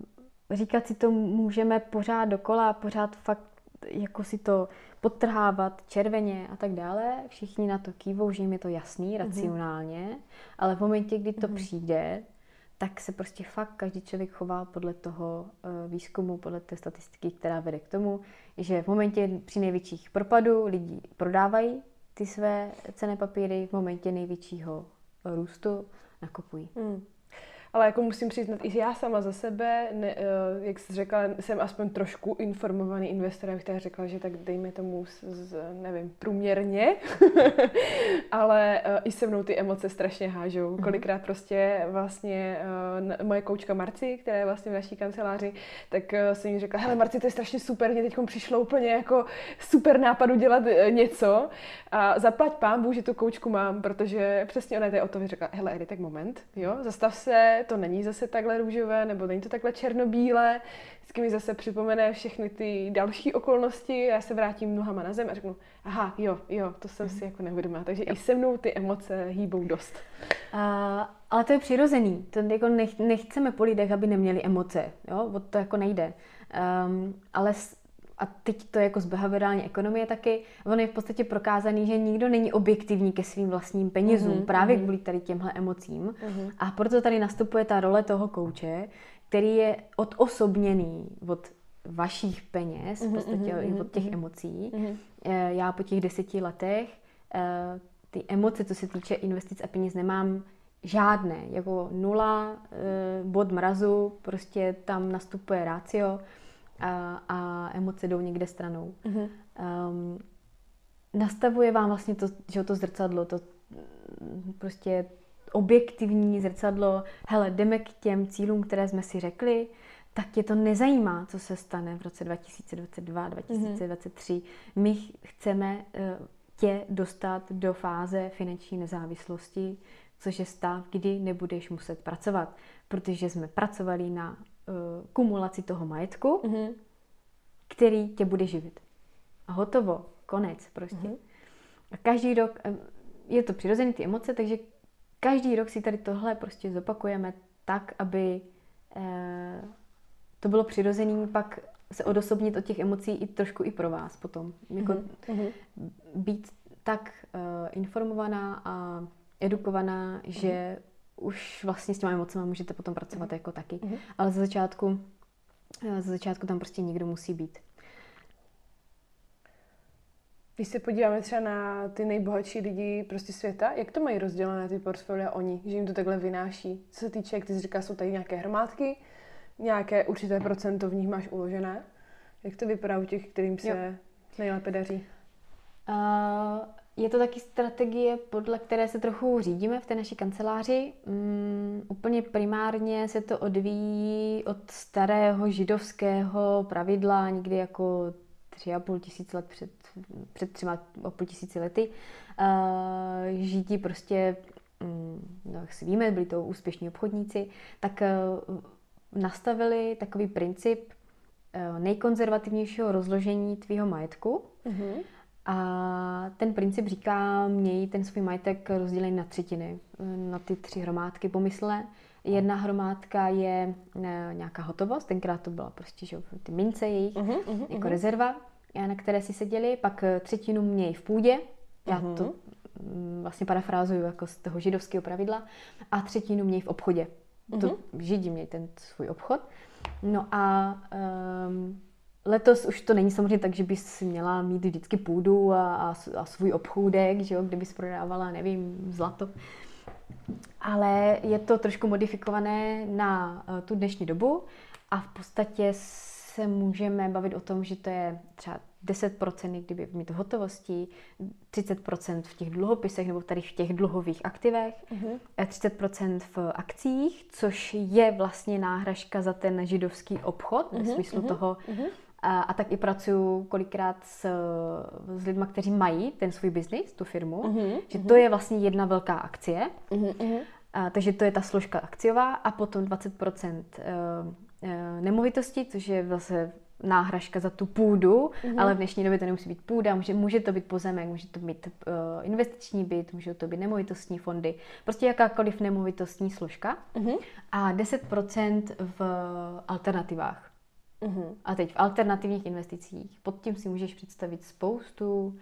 B: říkat si to můžeme pořád dokola, pořád fakt jako si to podtrhávat červeně a tak dále. Všichni na to kývou, že jim je to jasný, mm-hmm. racionálně, ale v momentě, kdy to mm-hmm. přijde, tak se prostě fakt každý člověk chová podle toho uh, výzkumu, podle té statistiky, která vede k tomu, že v momentě při největších propadů lidi prodávají ty své cené papíry, v momentě největšího růstu nakupují. Mm
A: ale jako musím přiznat, i já sama za sebe, ne, eh, jak jsi řekla, jsem aspoň trošku informovaný investor, abych tak řekla, že tak dejme tomu, z, z, nevím, průměrně, ale uh, i se mnou ty emoce strašně hážou. Mm-hmm. Kolikrát prostě vlastně uh, moje koučka Marci, která je vlastně v naší kanceláři, tak uh, jsem jí řekla, hele Marci, to je strašně super, mě teď přišlo úplně jako super nápadu dělat uh, něco a zaplať pán Bůh, že tu koučku mám, protože přesně ona je o to, řekla, hele Edy, tak moment, jo, zastav se, to není zase takhle růžové, nebo není to takhle černobílé. Vždycky mi zase připomene všechny ty další okolnosti, já se vrátím nohama na zem a řeknu, aha, jo, jo, to jsem si jako neuvědomila. Takže jo. i se mnou ty emoce hýbou dost.
B: A, ale to je přirozený. To jako nech, nechceme po lidech, aby neměli emoce. Jo? O to jako nejde. Um, ale a teď to je jako z behaviorální ekonomie taky, on je v podstatě prokázaný, že nikdo není objektivní ke svým vlastním penězům, mm-hmm. právě mm-hmm. kvůli tady těmhle emocím. Mm-hmm. A proto tady nastupuje ta role toho kouče, který je odosobněný od vašich peněz, v mhm, podstatě mm-hmm. od těch mm-hmm. emocí. Mm-hmm. Já po těch deseti letech eh, ty emoce, co se týče investic a peněz, nemám žádné, jako nula, eh, bod mrazu, prostě tam nastupuje rácio a, a emoce jdou někde stranou. Mm-hmm. Um, nastavuje vám vlastně to, že to zrcadlo, to mm, prostě objektivní zrcadlo, hele, jdeme k těm cílům, které jsme si řekli, tak tě to nezajímá, co se stane v roce 2022, 2023. Mm-hmm. My chceme uh, tě dostat do fáze finanční nezávislosti, což je stav, kdy nebudeš muset pracovat, protože jsme pracovali na kumulaci toho majetku, mm-hmm. který tě bude živit. A hotovo, konec prostě. Mm-hmm. A každý rok, eh, je to přirozený ty emoce, takže každý rok si tady tohle prostě zopakujeme tak, aby uh, to bylo přirozený, pak se odosobnit od těch emocí i trošku i pro vás potom. Jako mm-hmm. být tak uh, informovaná a edukovaná, mm-hmm. Už vlastně s těma emocemi můžete potom pracovat mm. jako taky. Mm. Ale za začátku, eh, za začátku tam prostě někdo musí být.
A: Když se podíváme třeba na ty nejbohatší lidi prostě světa, jak to mají rozdělené ty portfolia oni, že jim to takhle vynáší? Co se týče, jak ty jsi říká, jsou tady nějaké hromádky, nějaké určité procento v nich máš uložené. Jak to vypadá u těch, kterým se jo. nejlépe daří?
B: Uh, je to taky strategie, podle které se trochu řídíme v té naší kanceláři. Um, úplně primárně se to odvíjí od starého židovského pravidla, někdy jako tři a půl tisíc let před, před třema a půl tisíci lety. Uh, Židi prostě, um, no, jak si víme, byli to úspěšní obchodníci, tak uh, nastavili takový princip uh, nejkonzervativnějšího rozložení tvýho majetku. Mm-hmm A ten princip říká, měj ten svůj majetek rozdělený na třetiny, na ty tři hromádky pomysle. Jedna hromádka je ne, nějaká hotovost, tenkrát to byla prostě že, ty mince jejich, uh-huh, uh-huh, jako uh-huh. rezerva, na které si seděli, pak třetinu měj v půdě, já uh-huh. to mm, vlastně parafrázuju jako z toho židovského pravidla, a třetinu měj v obchodě. Uh-huh. To židi měj ten svůj obchod. No a um, Letos už to není samozřejmě tak, že bys měla mít vždycky půdu a, a, a svůj obchůdek, že jo, kde bys prodávala, nevím, zlato. Ale je to trošku modifikované na uh, tu dnešní dobu a v podstatě se můžeme bavit o tom, že to je třeba 10% kdyby mít hotovosti, 30% v těch dluhopisech nebo tady v těch dluhových aktivech. Mhm. 30% v akcích, což je vlastně náhražka za ten židovský obchod, ve mhm, smyslu uh-huh. toho, uh-huh. A, a tak i pracuju kolikrát s, s lidmi, kteří mají ten svůj biznis, tu firmu, uh-huh, že uh-huh. to je vlastně jedna velká akcie. Uh-huh. A, takže to je ta složka akciová a potom 20% uh, uh, nemovitosti, což je vlastně náhražka za tu půdu, uh-huh. ale v dnešní době to nemusí být půda, může, může to být pozemek, může to být uh, investiční byt, může to být nemovitostní fondy, prostě jakákoliv nemovitostní složka uh-huh. a 10% v alternativách. Uh-huh. A teď v alternativních investicích, pod tím si můžeš představit spoustu uh,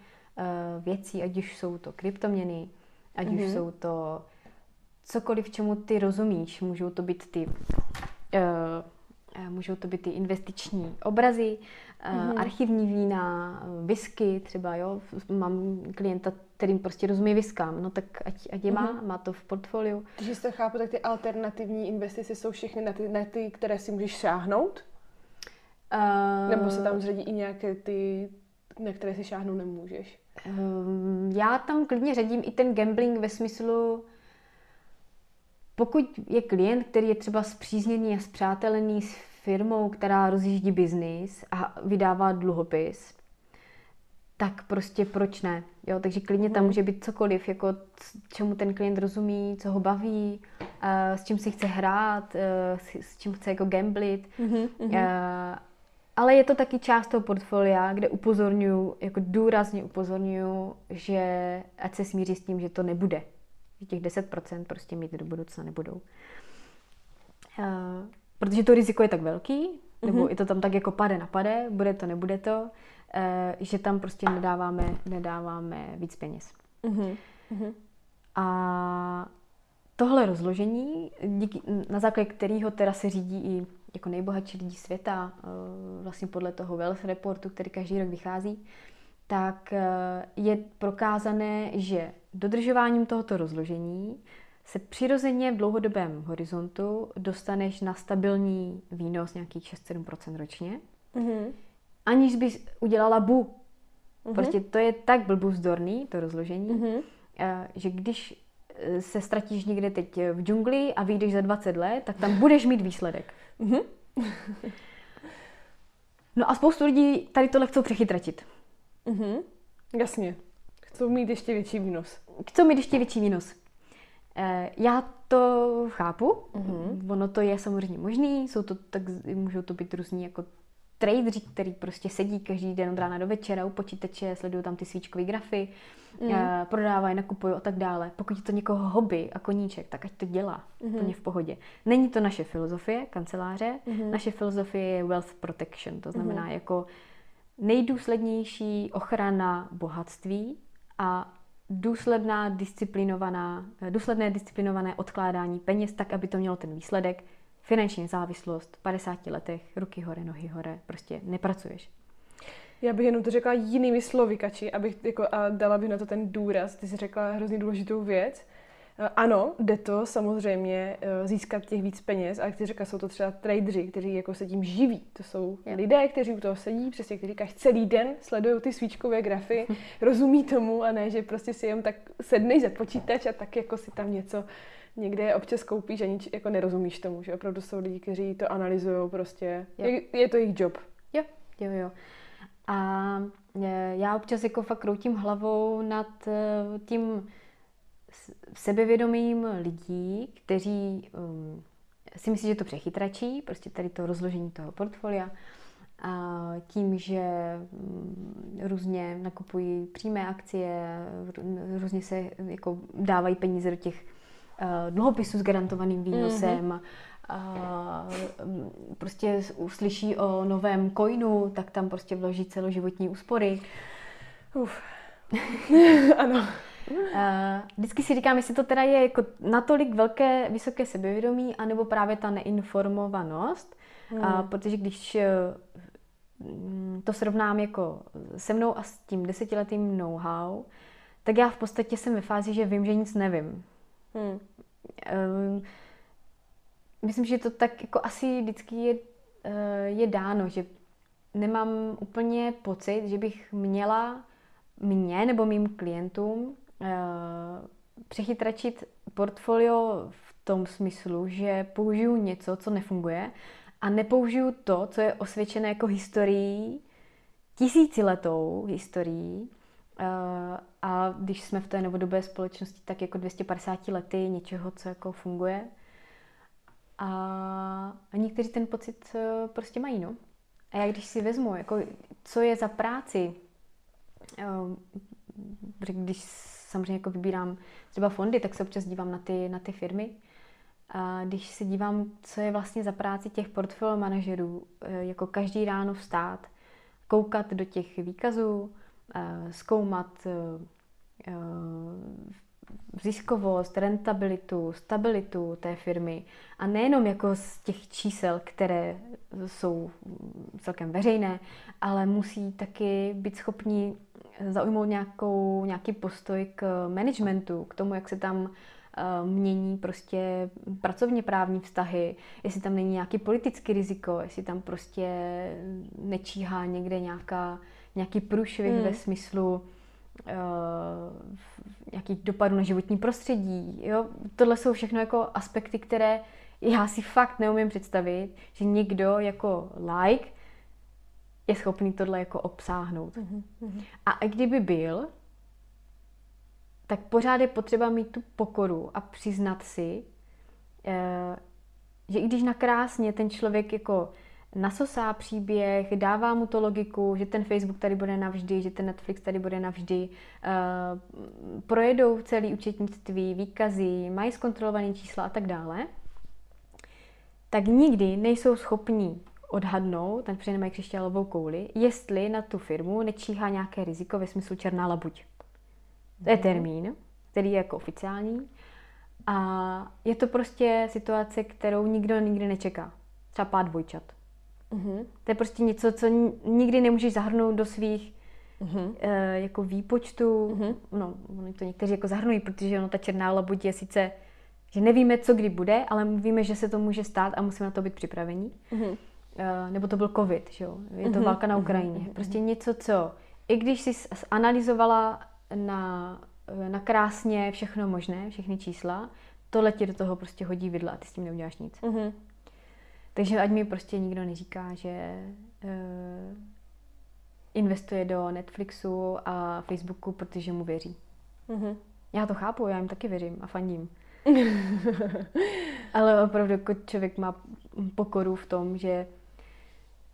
B: věcí, ať už jsou to kryptoměny, ať uh-huh. už mhm. jsou to cokoliv, čemu ty rozumíš. Můžou to být ty uh, můžou to být ty investiční obrazy, uh-huh. archivní vína, whisky třeba, jo. Mám klienta, kterým prostě rozumí viskám, no tak ať, ať je má, uh-huh. má to v portfoliu.
A: Když to chápu, tak ty alternativní investice jsou všechny na ty, na ty které si můžeš šáhnout? Uh, Nebo se tam zředí i nějaké ty, na které si šáhnout nemůžeš?
B: Um, já tam klidně řadím i ten gambling ve smyslu, pokud je klient, který je třeba zpřízněný a zpřátelený s firmou, která rozjíždí biznis a vydává dluhopis, tak prostě proč ne? Jo, takže klidně tam mhm. může být cokoliv, jako čemu ten klient rozumí, co ho baví, uh, s čím si chce hrát, uh, s, s čím chce jako gamblit. Mm-hmm. Uh, ale je to taky část toho portfolia, kde upozorňuji, jako důrazně upozorňuji, že ať se smíří s tím, že to nebude. Že těch 10% prostě mít do budoucna nebudou. Uh, protože to riziko je tak velký, nebo mm-hmm. je to tam tak jako pade na pade, bude to, nebude to, uh, že tam prostě nedáváme, nedáváme víc peněz. Mm-hmm. A tohle rozložení, díky, na základě kterého teda se řídí i jako nejbohatší lidi světa, eh, vlastně podle toho Wealth Reportu, který každý rok vychází, tak eh, je prokázané, že dodržováním tohoto rozložení se přirozeně v dlouhodobém horizontu dostaneš na stabilní výnos nějakých 6-7% ročně, mm-hmm. aniž bys udělala bu. Mm-hmm. Prostě to je tak blbuzdorný, to rozložení, mm-hmm. že když se ztratíš někde teď v džungli a vyjdeš za 20 let, tak tam budeš mít výsledek. Mm-hmm. no a spoustu lidí tady tohle chcou přechytratit.
A: Mm-hmm. Jasně. Chcou mít ještě větší výnos.
B: Chcou mít ještě větší výnos. E, já to chápu. Mm-hmm. Ono to je samozřejmě možný. Jsou to tak, můžou to být různí jako tradeři, který prostě sedí každý den od rána do večera u počítače, sledují tam ty svíčkové grafy, mm. prodávají, nakupují a tak dále. Pokud je to někoho hobby a koníček, tak ať to dělá mm. úplně v pohodě. Není to naše filozofie kanceláře, mm. naše filozofie je wealth protection, to znamená mm. jako nejdůslednější ochrana bohatství a důsledná disciplinovaná, důsledné disciplinované odkládání peněz tak, aby to mělo ten výsledek, finanční závislost, 50 letech, ruky hore, nohy hore, prostě nepracuješ.
A: Já bych jenom to řekla jinými slovy, Kači, abych jako, a dala bych na to ten důraz. Ty jsi řekla hrozně důležitou věc. E, ano, jde to samozřejmě e, získat těch víc peněz, ale jak ty řekla, jsou to třeba tradeři, kteří jako se tím živí. To jsou yeah. lidé, kteří u toho sedí, přesně kteří celý den sledují ty svíčkové grafy, rozumí tomu a ne, že prostě si jen tak sedneš za počítač a tak jako si tam něco někde občas koupíš a nič jako nerozumíš tomu, že opravdu jsou lidi, kteří to analyzují prostě. Je, je to jejich job.
B: Jo, jo, jo. A e, já občas jako fakt kroutím hlavou nad e, tím sebevědomým lidí, kteří um, si myslí, že to přechytračí, prostě tady to rozložení toho portfolia a tím, že mm, různě nakupují přímé akcie, různě se jako dávají peníze do těch dluhopisů s garantovaným výnosem, mm-hmm. a mm, prostě uslyší o novém coinu, tak tam prostě vloží celoživotní úspory.
A: Uf. ano.
B: Uh, vždycky si říkám, jestli to teda je jako natolik velké, vysoké sebevědomí, anebo právě ta neinformovanost, hmm. uh, protože když uh, to srovnám jako se mnou a s tím desetiletým know-how, tak já v podstatě jsem ve fázi, že vím, že nic nevím. Hmm. Uh, myslím, že to tak jako asi vždycky je, uh, je dáno, že nemám úplně pocit, že bych měla mě nebo mým klientům Eh, přechytračit portfolio v tom smyslu, že použiju něco, co nefunguje a nepoužiju to, co je osvědčené jako historií, tisíciletou historií. Eh, a když jsme v té novodobé společnosti, tak jako 250 lety něčeho, co jako funguje. A, a někteří ten pocit eh, prostě mají, no. A já když si vezmu, jako, co je za práci, když samozřejmě jako vybírám třeba fondy, tak se občas dívám na ty, na ty firmy. A když se dívám, co je vlastně za práci těch portfolio manažerů, eh, jako každý ráno vstát, koukat do těch výkazů, eh, zkoumat eh, ziskovost, rentabilitu, stabilitu té firmy. A nejenom jako z těch čísel, které jsou celkem veřejné, ale musí taky být schopni zaujmout nějakou, nějaký postoj k managementu, k tomu, jak se tam eh, mění prostě pracovně právní vztahy, jestli tam není nějaký politický riziko, jestli tam prostě nečíhá někde nějaká, nějaký průšvih hmm. ve smyslu uh, nějakých dopadů na životní prostředí. Jo? Tohle jsou všechno jako aspekty, které já si fakt neumím představit, že někdo jako like je schopný tohle jako obsáhnout. Mm-hmm. A kdyby byl, tak pořád je potřeba mít tu pokoru a přiznat si, eh, že i když nakrásně ten člověk jako nasosá příběh, dává mu to logiku, že ten Facebook tady bude navždy, že ten Netflix tady bude navždy, eh, projedou celý účetnictví, výkazy, mají zkontrolované čísla a tak dále, tak nikdy nejsou schopní odhadnout, ten přijde nemají křišťálovou kouli, jestli na tu firmu nečíhá nějaké riziko ve smyslu černá labuť. To je mhm. termín, který je jako oficiální. A je to prostě situace, kterou nikdo nikdy nečeká. Třeba pád dvojčat. Uh-huh. To je prostě něco, co nikdy nemůžeš zahrnout do svých uh-huh. uh, jako výpočtů. Uh-huh. No, oni to někteří jako zahrnují, protože ono ta černá labuť je sice, že nevíme, co kdy bude, ale víme, že se to může stát a musíme na to být připraveni. Uh-huh. Uh, nebo to byl covid, že jo? Je to uh-huh. válka na Ukrajině. Uh-huh. Prostě něco, co, i když jsi analyzovala na, na krásně všechno možné, všechny čísla, tohle ti do toho prostě hodí vidla a ty s tím neuděláš nic. Uh-huh. Takže ať mi prostě nikdo neříká, že uh, investuje do Netflixu a Facebooku, protože mu věří. Uh-huh. Já to chápu, já jim taky věřím a fandím. Ale opravdu jako člověk má pokoru v tom, že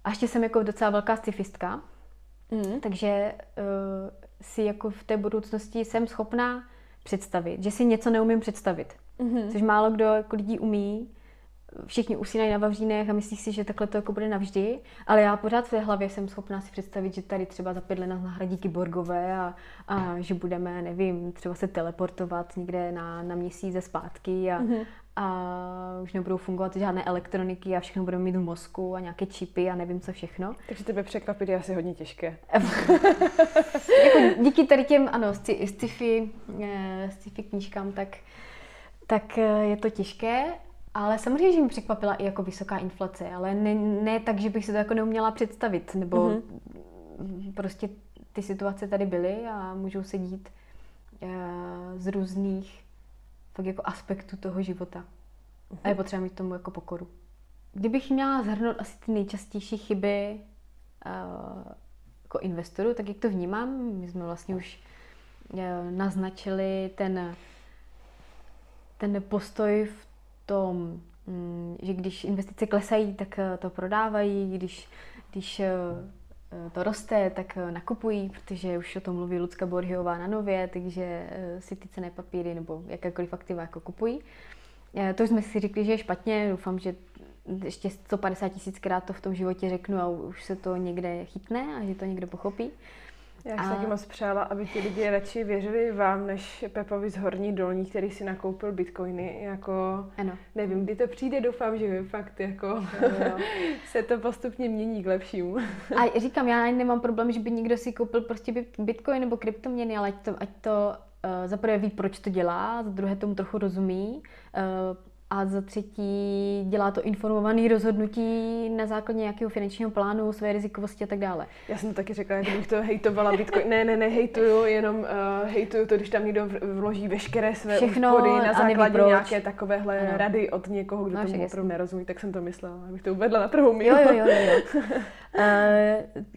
B: a ještě jsem jako docela velká scifistka, mm. takže uh, si jako v té budoucnosti jsem schopná představit, že si něco neumím představit. Mm-hmm. Což málo kdo jako lidí umí. Všichni usínají na vavřínech a myslí si, že takhle to jako bude navždy, ale já pořád v té hlavě jsem schopná si představit, že tady třeba za pět let nás nahradí kyborgové a, a že budeme, nevím, třeba se teleportovat někde na, na měsíce zpátky a, mm-hmm a už nebudou fungovat žádné elektroniky a všechno budeme mít v mozku a nějaké čipy a nevím co všechno.
A: Takže tebe překvapit je asi hodně těžké.
B: jako díky tady těm, ano, sci-fi, eh, sci-fi knížkám, tak, tak eh, je to těžké, ale samozřejmě, že mi překvapila i jako vysoká inflace, ale ne, ne tak, že bych si to jako neuměla představit, nebo mm-hmm. prostě ty situace tady byly a můžou se dít uh, z různých fakt jako aspektu toho života. Uh-huh. A je potřeba mít tomu jako pokoru. Kdybych měla zhrnout asi ty nejčastější chyby uh, jako investoru, tak jak to vnímám, my jsme vlastně už uh, naznačili ten, ten postoj v tom, um, že když investice klesají, tak uh, to prodávají, když když to roste, tak nakupují, protože už o tom mluví Lucka Borhiová na nově, takže si ty cené papíry nebo jakékoliv aktiva jako kupují. To jsme si řekli, že je špatně, doufám, že ještě 150 tisíckrát to v tom životě řeknu a už se to někde chytne a že to někdo pochopí.
A: Já a... taky moc přála, aby ti lidi radši věřili vám, než Pepovi z Horní Dolní, který si nakoupil bitcoiny. Jako, ano. Nevím, kdy to přijde, doufám, že fakt jako jo. se to postupně mění k lepšímu.
B: a říkám, já nemám problém, že by někdo si koupil prostě bitcoin nebo kryptoměny, ale ať to, ať to uh, za prvé ví, proč to dělá, za druhé tomu trochu rozumí. Uh, a za třetí dělá to informované rozhodnutí na základě nějakého finančního plánu, své rizikovosti a tak dále.
A: Já jsem to taky řekla, jak bych to hejtovala Bitcoin. Ne, ne, ne, hejtuju, jenom uh, hejtuju to, když tam někdo vloží veškeré své Všechno úspory na základě nějaké takovéhle ano. rady od někoho, kdo no, tomu opravdu nerozumí, tak jsem to myslela, abych to uvedla na prvou míru.
B: Jo, jo, jo. jo, jo. uh,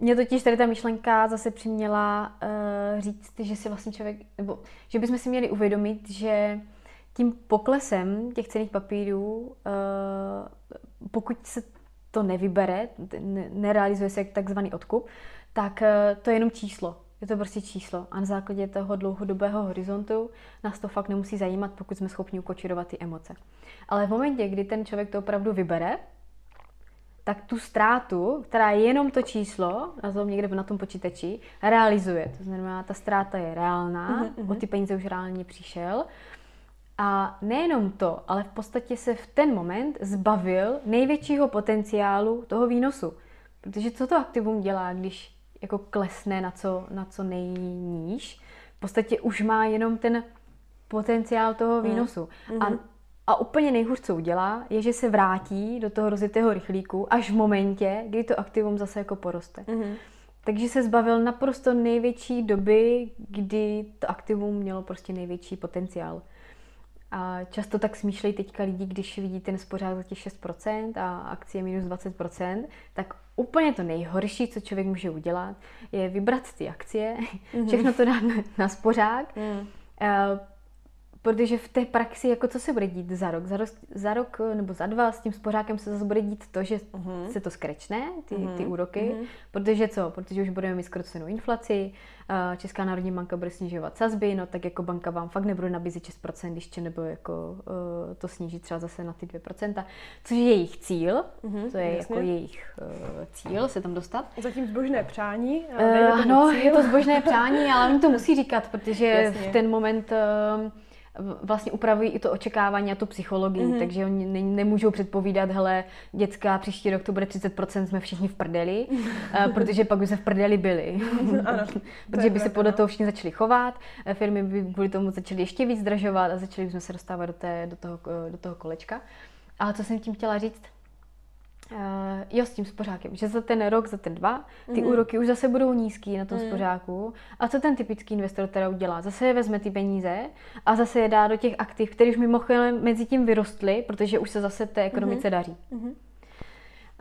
B: mě totiž tady ta myšlenka zase přiměla uh, říct, že si vlastně člověk, nebo že bychom si měli uvědomit, že tím poklesem těch cených papírů, eh, pokud se to nevybere, nerealizuje se takzvaný odkup, tak eh, to je jenom číslo. Je to prostě číslo. A na základě toho dlouhodobého horizontu nás to fakt nemusí zajímat, pokud jsme schopni ukočirovat ty emoce. Ale v momentě, kdy ten člověk to opravdu vybere, tak tu ztrátu, která je jenom to číslo, na tom někde na tom počítači, realizuje. To znamená, ta ztráta je reálná, uh-huh. o ty peníze už reálně přišel a nejenom to, ale v podstatě se v ten moment zbavil největšího potenciálu toho výnosu. Protože co to aktivum dělá, když jako klesne na co, na co nejníž? V podstatě už má jenom ten potenciál toho mm. výnosu. Mm. A, a úplně nejhůř, co udělá, je, že se vrátí do toho rozjetého rychlíku až v momentě, kdy to aktivum zase jako poroste. Mm. Takže se zbavil naprosto největší doby, kdy to aktivum mělo prostě největší potenciál. A často tak smýšlejí teďka lidi, když vidí ten spořák za těch 6% a akcie minus 20%, tak úplně to nejhorší, co člověk může udělat, je vybrat ty akcie, mm-hmm. všechno to dát na, na spořák, mm. uh, protože v té praxi, jako co se bude dít za rok? Za rok, za rok nebo za dva s tím spořákem se zase bude dít to, že uh-huh. se to skrečne, ty, uh-huh. ty úroky, uh-huh. protože co? Protože už budeme mít skrocenou inflaci, Česká národní banka bude snižovat sazby, no tak jako banka vám fakt nebude nabízet 6%, když nebo jako uh, to sníží třeba zase na ty 2%, což je jejich cíl, uh-huh, to je jasně. jako jejich uh, cíl se tam dostat.
A: Zatím zbožné přání.
B: Uh, ano, je to zbožné přání, ale on to musí říkat, protože jasně. v ten moment uh, vlastně upravují i to očekávání a tu psychologii, mm-hmm. takže oni ne, nemůžou předpovídat, hele, dětská, příští rok to bude 30%, jsme všichni v prdeli, uh, protože pak by se v prdeli byli. ano, protože by se podle no. toho všichni začali chovat, eh, firmy by kvůli tomu začaly ještě víc zdražovat a začali bychom se dostávat do, té, do, toho, do toho kolečka. Ale co jsem tím chtěla říct? Uh, jo, s tím spořákem, že za ten rok, za ten dva, ty mm-hmm. úroky už zase budou nízký na tom mm. spořáku. A co ten typický investor teda udělá? Zase je vezme ty peníze a zase je dá do těch aktiv, které už mimochodem mezi tím vyrostly, protože už se zase té ekonomice mm-hmm. daří. Mm-hmm.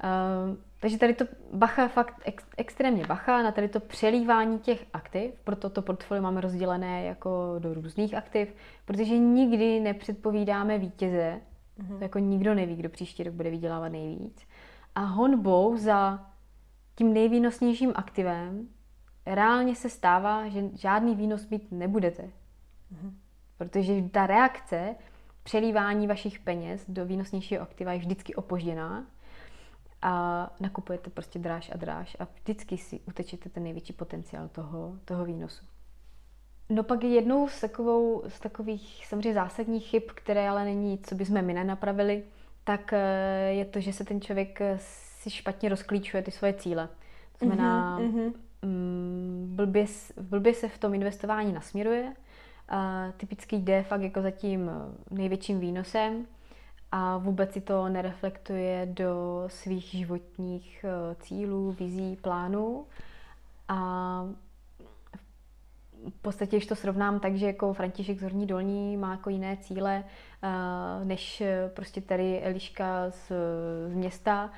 B: Uh, takže tady to bacha fakt ex, extrémně bacha na tady to přelívání těch aktiv, proto to portfolio máme rozdělené jako do různých aktiv, protože nikdy nepředpovídáme vítěze, mm-hmm. jako nikdo neví, kdo příští rok bude vydělávat nejvíc a honbou za tím nejvýnosnějším aktivem reálně se stává, že žádný výnos mít nebudete. Mm-hmm. Protože ta reakce přelívání vašich peněz do výnosnějšího aktiva je vždycky opožděná a nakupujete prostě dráž a dráž a vždycky si utečete ten největší potenciál toho, toho výnosu. No pak jednou z, takovou, z takových samozřejmě zásadních chyb, které ale není, co bychom my nenapravili, tak eh, je to, že se ten člověk eh, si špatně rozklíčuje ty svoje cíle. To znamená, mm-hmm. blbě, blbě se v tom investování nasměruje, a typicky jde fakt jako za tím eh, největším výnosem a vůbec si to nereflektuje do svých životních cílů, vizí, plánů. A v podstatě, když to srovnám tak, že jako František z Horní Dolní má jako jiné cíle, eh, než prostě tady Eliška z, z města,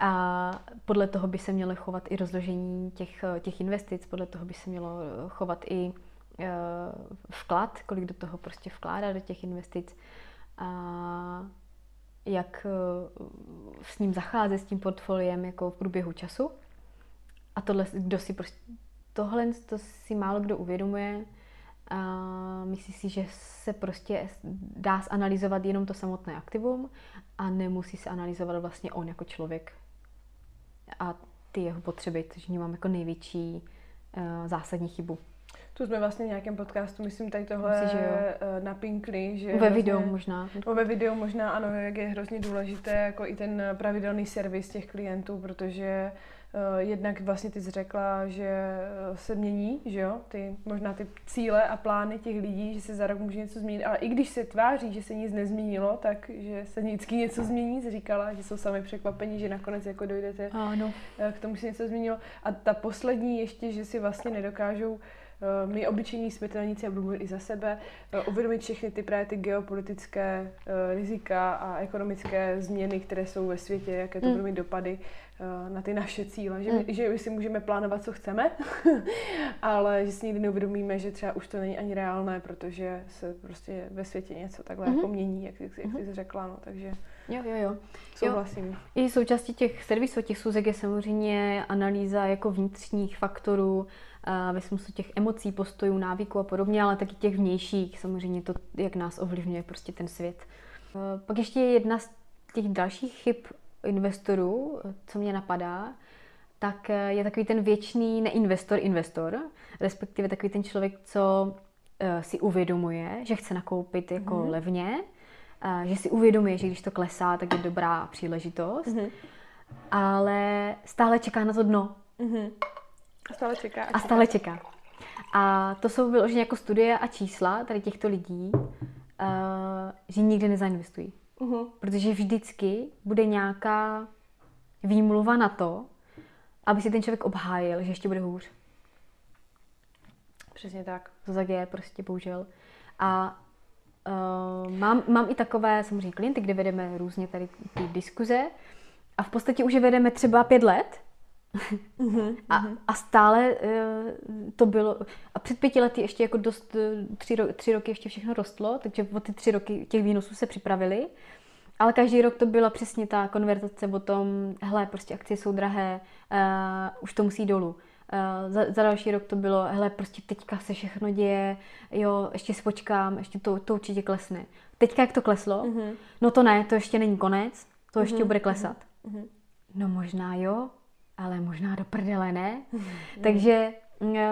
B: a podle toho by se mělo chovat i rozložení těch, těch investic, podle toho by se mělo chovat i eh, vklad, kolik do toho prostě vkládá do těch investic. A jak eh, s ním zacházet, s tím portfoliem jako v průběhu času. A tohle, kdo si prostě, tohle to si málo kdo uvědomuje. A myslí si, že se prostě dá zanalizovat jenom to samotné aktivum a nemusí se analyzovat vlastně on jako člověk a ty jeho potřeby, takže mám jako největší uh, zásadní chybu.
A: Tu jsme vlastně v nějakém podcastu, myslím, tady tohle Myslí, že jo? Eh, napinkli. Že
B: ve vlastně, videu možná.
A: Ve videu možná, ano, jak je hrozně důležité jako i ten pravidelný servis těch klientů, protože Uh, jednak vlastně ty jsi řekla, že eh, se mění, že jo, ty, možná ty cíle a plány těch lidí, že se za rok může něco změnit, ale i když se tváří, že se nic nezměnilo, tak že se vždycky něco změní, jsi říkala, že jsou sami překvapení, že nakonec jako dojdete ano. k tomu, že se něco změnilo. A ta poslední ještě, že si vlastně nedokážou Eh, my obyčejní smrtelníci, a budu mluvit i za sebe, eh, uvědomit všechny ty právě ty geopolitické eh, rizika a ekonomické změny, které jsou ve světě, jaké to mm. budou mít dopady na ty naše cíle. Že, mm. že my si můžeme plánovat, co chceme, ale že si nikdy neuvědomíme, že třeba už to není ani reálné, protože se prostě ve světě něco takhle mm. jako mění, jak, jak, jak mm-hmm. jsi řekla. No, takže
B: Jo, jo, jo.
A: Souhlasím. Jo.
B: I součástí těch servisů, těch sůzek je samozřejmě analýza jako vnitřních faktorů, ve smyslu těch emocí, postojů, návyků a podobně, ale taky těch vnějších, samozřejmě to, jak nás ovlivňuje prostě ten svět. E, pak ještě jedna z těch dalších chyb investorů, co mě napadá, tak je takový ten věčný neinvestor-investor, respektive takový ten člověk, co si uvědomuje, že chce nakoupit jako mm-hmm. levně, že si uvědomuje, že když to klesá, tak je dobrá příležitost, mm-hmm. ale stále čeká na to dno. Mm-hmm.
A: A stále čeká. A,
B: a stále čeká. A to jsou vyloženě jako studie a čísla tady těchto lidí, uh, že nikdy nezainvestují. Uh-huh. Protože vždycky bude nějaká výmluva na to, aby si ten člověk obhájil, že ještě bude hůř.
A: Přesně tak.
B: To tak je prostě, bohužel. A uh, mám, mám i takové samozřejmě klienty, kde vedeme různě tady ty diskuze a v podstatě už je vedeme třeba pět let Mm-hmm, a, a stále uh, to bylo, a před pěti lety ještě jako dost, eh, tři, ro, tři roky ještě všechno rostlo, takže o ty tři roky těch výnosů se připravili, ale každý rok to byla přesně ta konverzace o tom, hele, prostě akcie jsou drahé, uh, už to musí dolů. Uh, za, za další rok to bylo, hele, prostě teďka se všechno děje, jo, ještě spočkám, ještě to, to určitě klesne. Teďka jak to kleslo, mm-hmm. no to ne, to ještě není konec, to ještě mm-hmm. bude klesat. Mm-hmm. No možná jo, ale možná do prdele ne. Mm. Takže eh,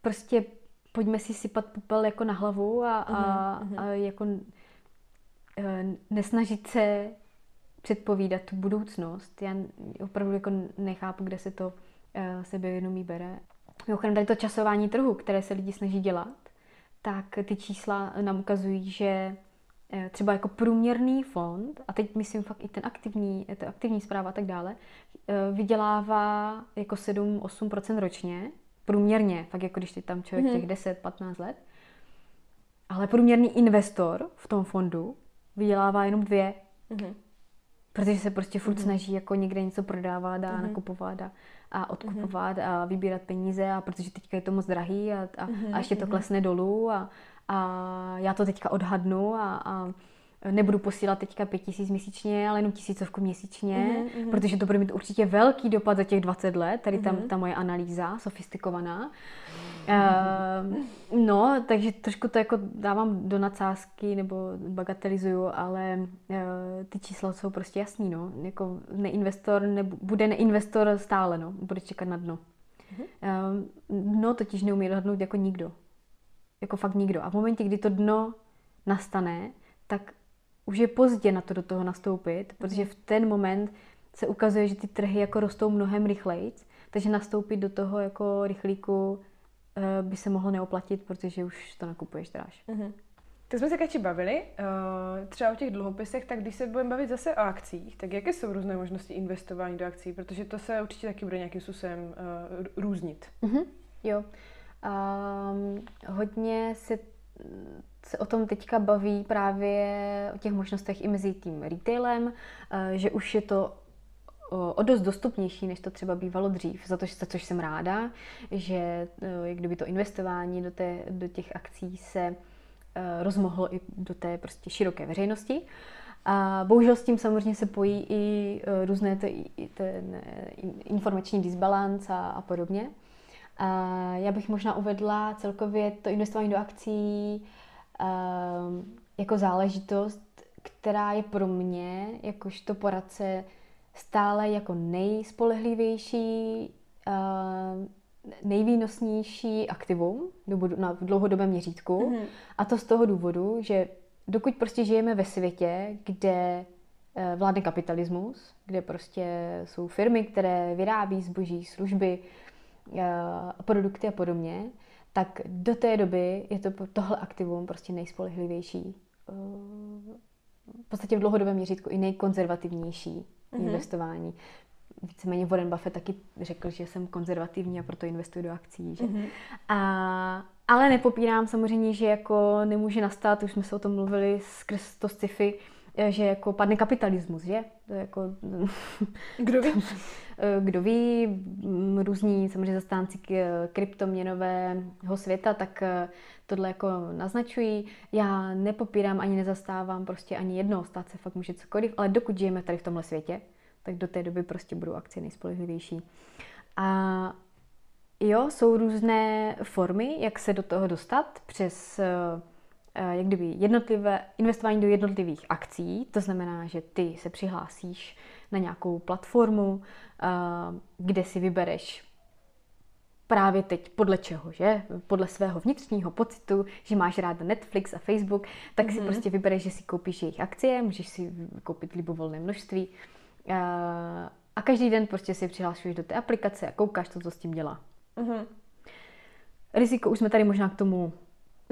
B: prostě pojďme si sypat popel jako na hlavu a, a, mm. a jako eh, nesnažit se předpovídat tu budoucnost. Já opravdu jako nechápu, kde se to eh, sebevědomí bere. Mimochodem tady to časování trhu, které se lidi snaží dělat, tak ty čísla nám ukazují, že třeba jako průměrný fond, a teď myslím fakt i ten aktivní, to aktivní zpráva a tak dále, eh, vydělává jako 7-8% ročně, průměrně, fakt jako když ty tam člověk mm-hmm. těch 10-15 let, ale průměrný investor v tom fondu vydělává jenom dvě. Mm-hmm. Protože se prostě furt mm-hmm. snaží jako někde něco prodávat a mm-hmm. nakupovat a, a odkupovat mm-hmm. a vybírat peníze a protože teďka je to moc drahý a, a, mm-hmm. a ještě to klesne dolů a, a já to teďka odhadnu a, a nebudu posílat teďka pět tisíc měsíčně, ale jenom tisícovku měsíčně, mm-hmm. protože to bude mít určitě velký dopad za těch 20 let, tady tam mm-hmm. ta moje analýza, sofistikovaná. Mm-hmm. Uh, no, takže trošku to jako dávám do nadsázky nebo bagatelizuju, ale uh, ty čísla jsou prostě jasný, no. Jako neinvestor, nebu, bude neinvestor stále, no. Bude čekat na dno. Mm-hmm. Uh, no, totiž neumí dohadnout jako nikdo. Jako fakt nikdo. A v momentě, kdy to dno nastane, tak už je pozdě na to do toho nastoupit, protože v ten moment se ukazuje, že ty trhy jako rostou mnohem rychleji, takže nastoupit do toho jako rychlíku uh, by se mohlo neoplatit, protože už to nakupuješ dráž. Mm-hmm.
A: Tak jsme se Kači bavili, uh, třeba o těch dluhopisech, tak když se budeme bavit zase o akcích, tak jaké jsou různé možnosti investování do akcí? Protože to se určitě taky bude nějakým způsobem uh, různit.
B: Mm-hmm. Jo. Um, hodně se, se o tom teďka baví právě o těch možnostech i mezi tím retailem, uh, že už je to o dost dostupnější, než to třeba bývalo dřív, za, to, za což jsem ráda, že jak kdyby to investování do, té, do těch akcí se uh, rozmohlo i do té prostě široké veřejnosti. A bohužel s tím samozřejmě se pojí i různé to, i ten informační disbalans a, a podobně. A já bych možná uvedla celkově to investování do akcí uh, jako záležitost, která je pro mě, jakožto poradce, stále jako nejspolehlivější, uh, nejvýnosnější aktivum na dlouhodobém měřítku. Mm-hmm. A to z toho důvodu, že dokud prostě žijeme ve světě, kde uh, vládne kapitalismus, kde prostě jsou firmy, které vyrábí zboží, služby, produkty a podobně, tak do té doby je to tohle aktivum prostě nejspolehlivější v podstatě v dlouhodobém měřítku i nejkonzervativnější mm-hmm. investování. Víceméně Warren Buffett taky řekl, že jsem konzervativní a proto investuji do akcí. Že? Mm-hmm. A, ale nepopírám samozřejmě, že jako nemůže nastat, už jsme se o tom mluvili skrz to sci-fi, že jako padne kapitalismus, že? To jako...
A: Kdo ví?
B: Kdo ví, různí samozřejmě zastánci kryptoměnového světa, tak tohle jako naznačují. Já nepopírám ani nezastávám prostě ani jedno, stát se fakt může cokoliv, ale dokud žijeme tady v tomhle světě, tak do té doby prostě budou akcie nejspolehlivější. A jo, jsou různé formy, jak se do toho dostat přes eh, jak kdyby jednotlivé, investování do jednotlivých akcí, to znamená, že ty se přihlásíš na nějakou platformu, eh, kde si vybereš právě teď podle čeho, že? Podle svého vnitřního pocitu, že máš rád Netflix a Facebook, tak mm-hmm. si mhm. prostě vybereš, že si koupíš jejich akcie, můžeš si koupit libovolné množství a každý den prostě si přihlašuješ do té aplikace a koukáš to, co s tím dělá. Mm-hmm. Riziko už jsme tady možná k tomu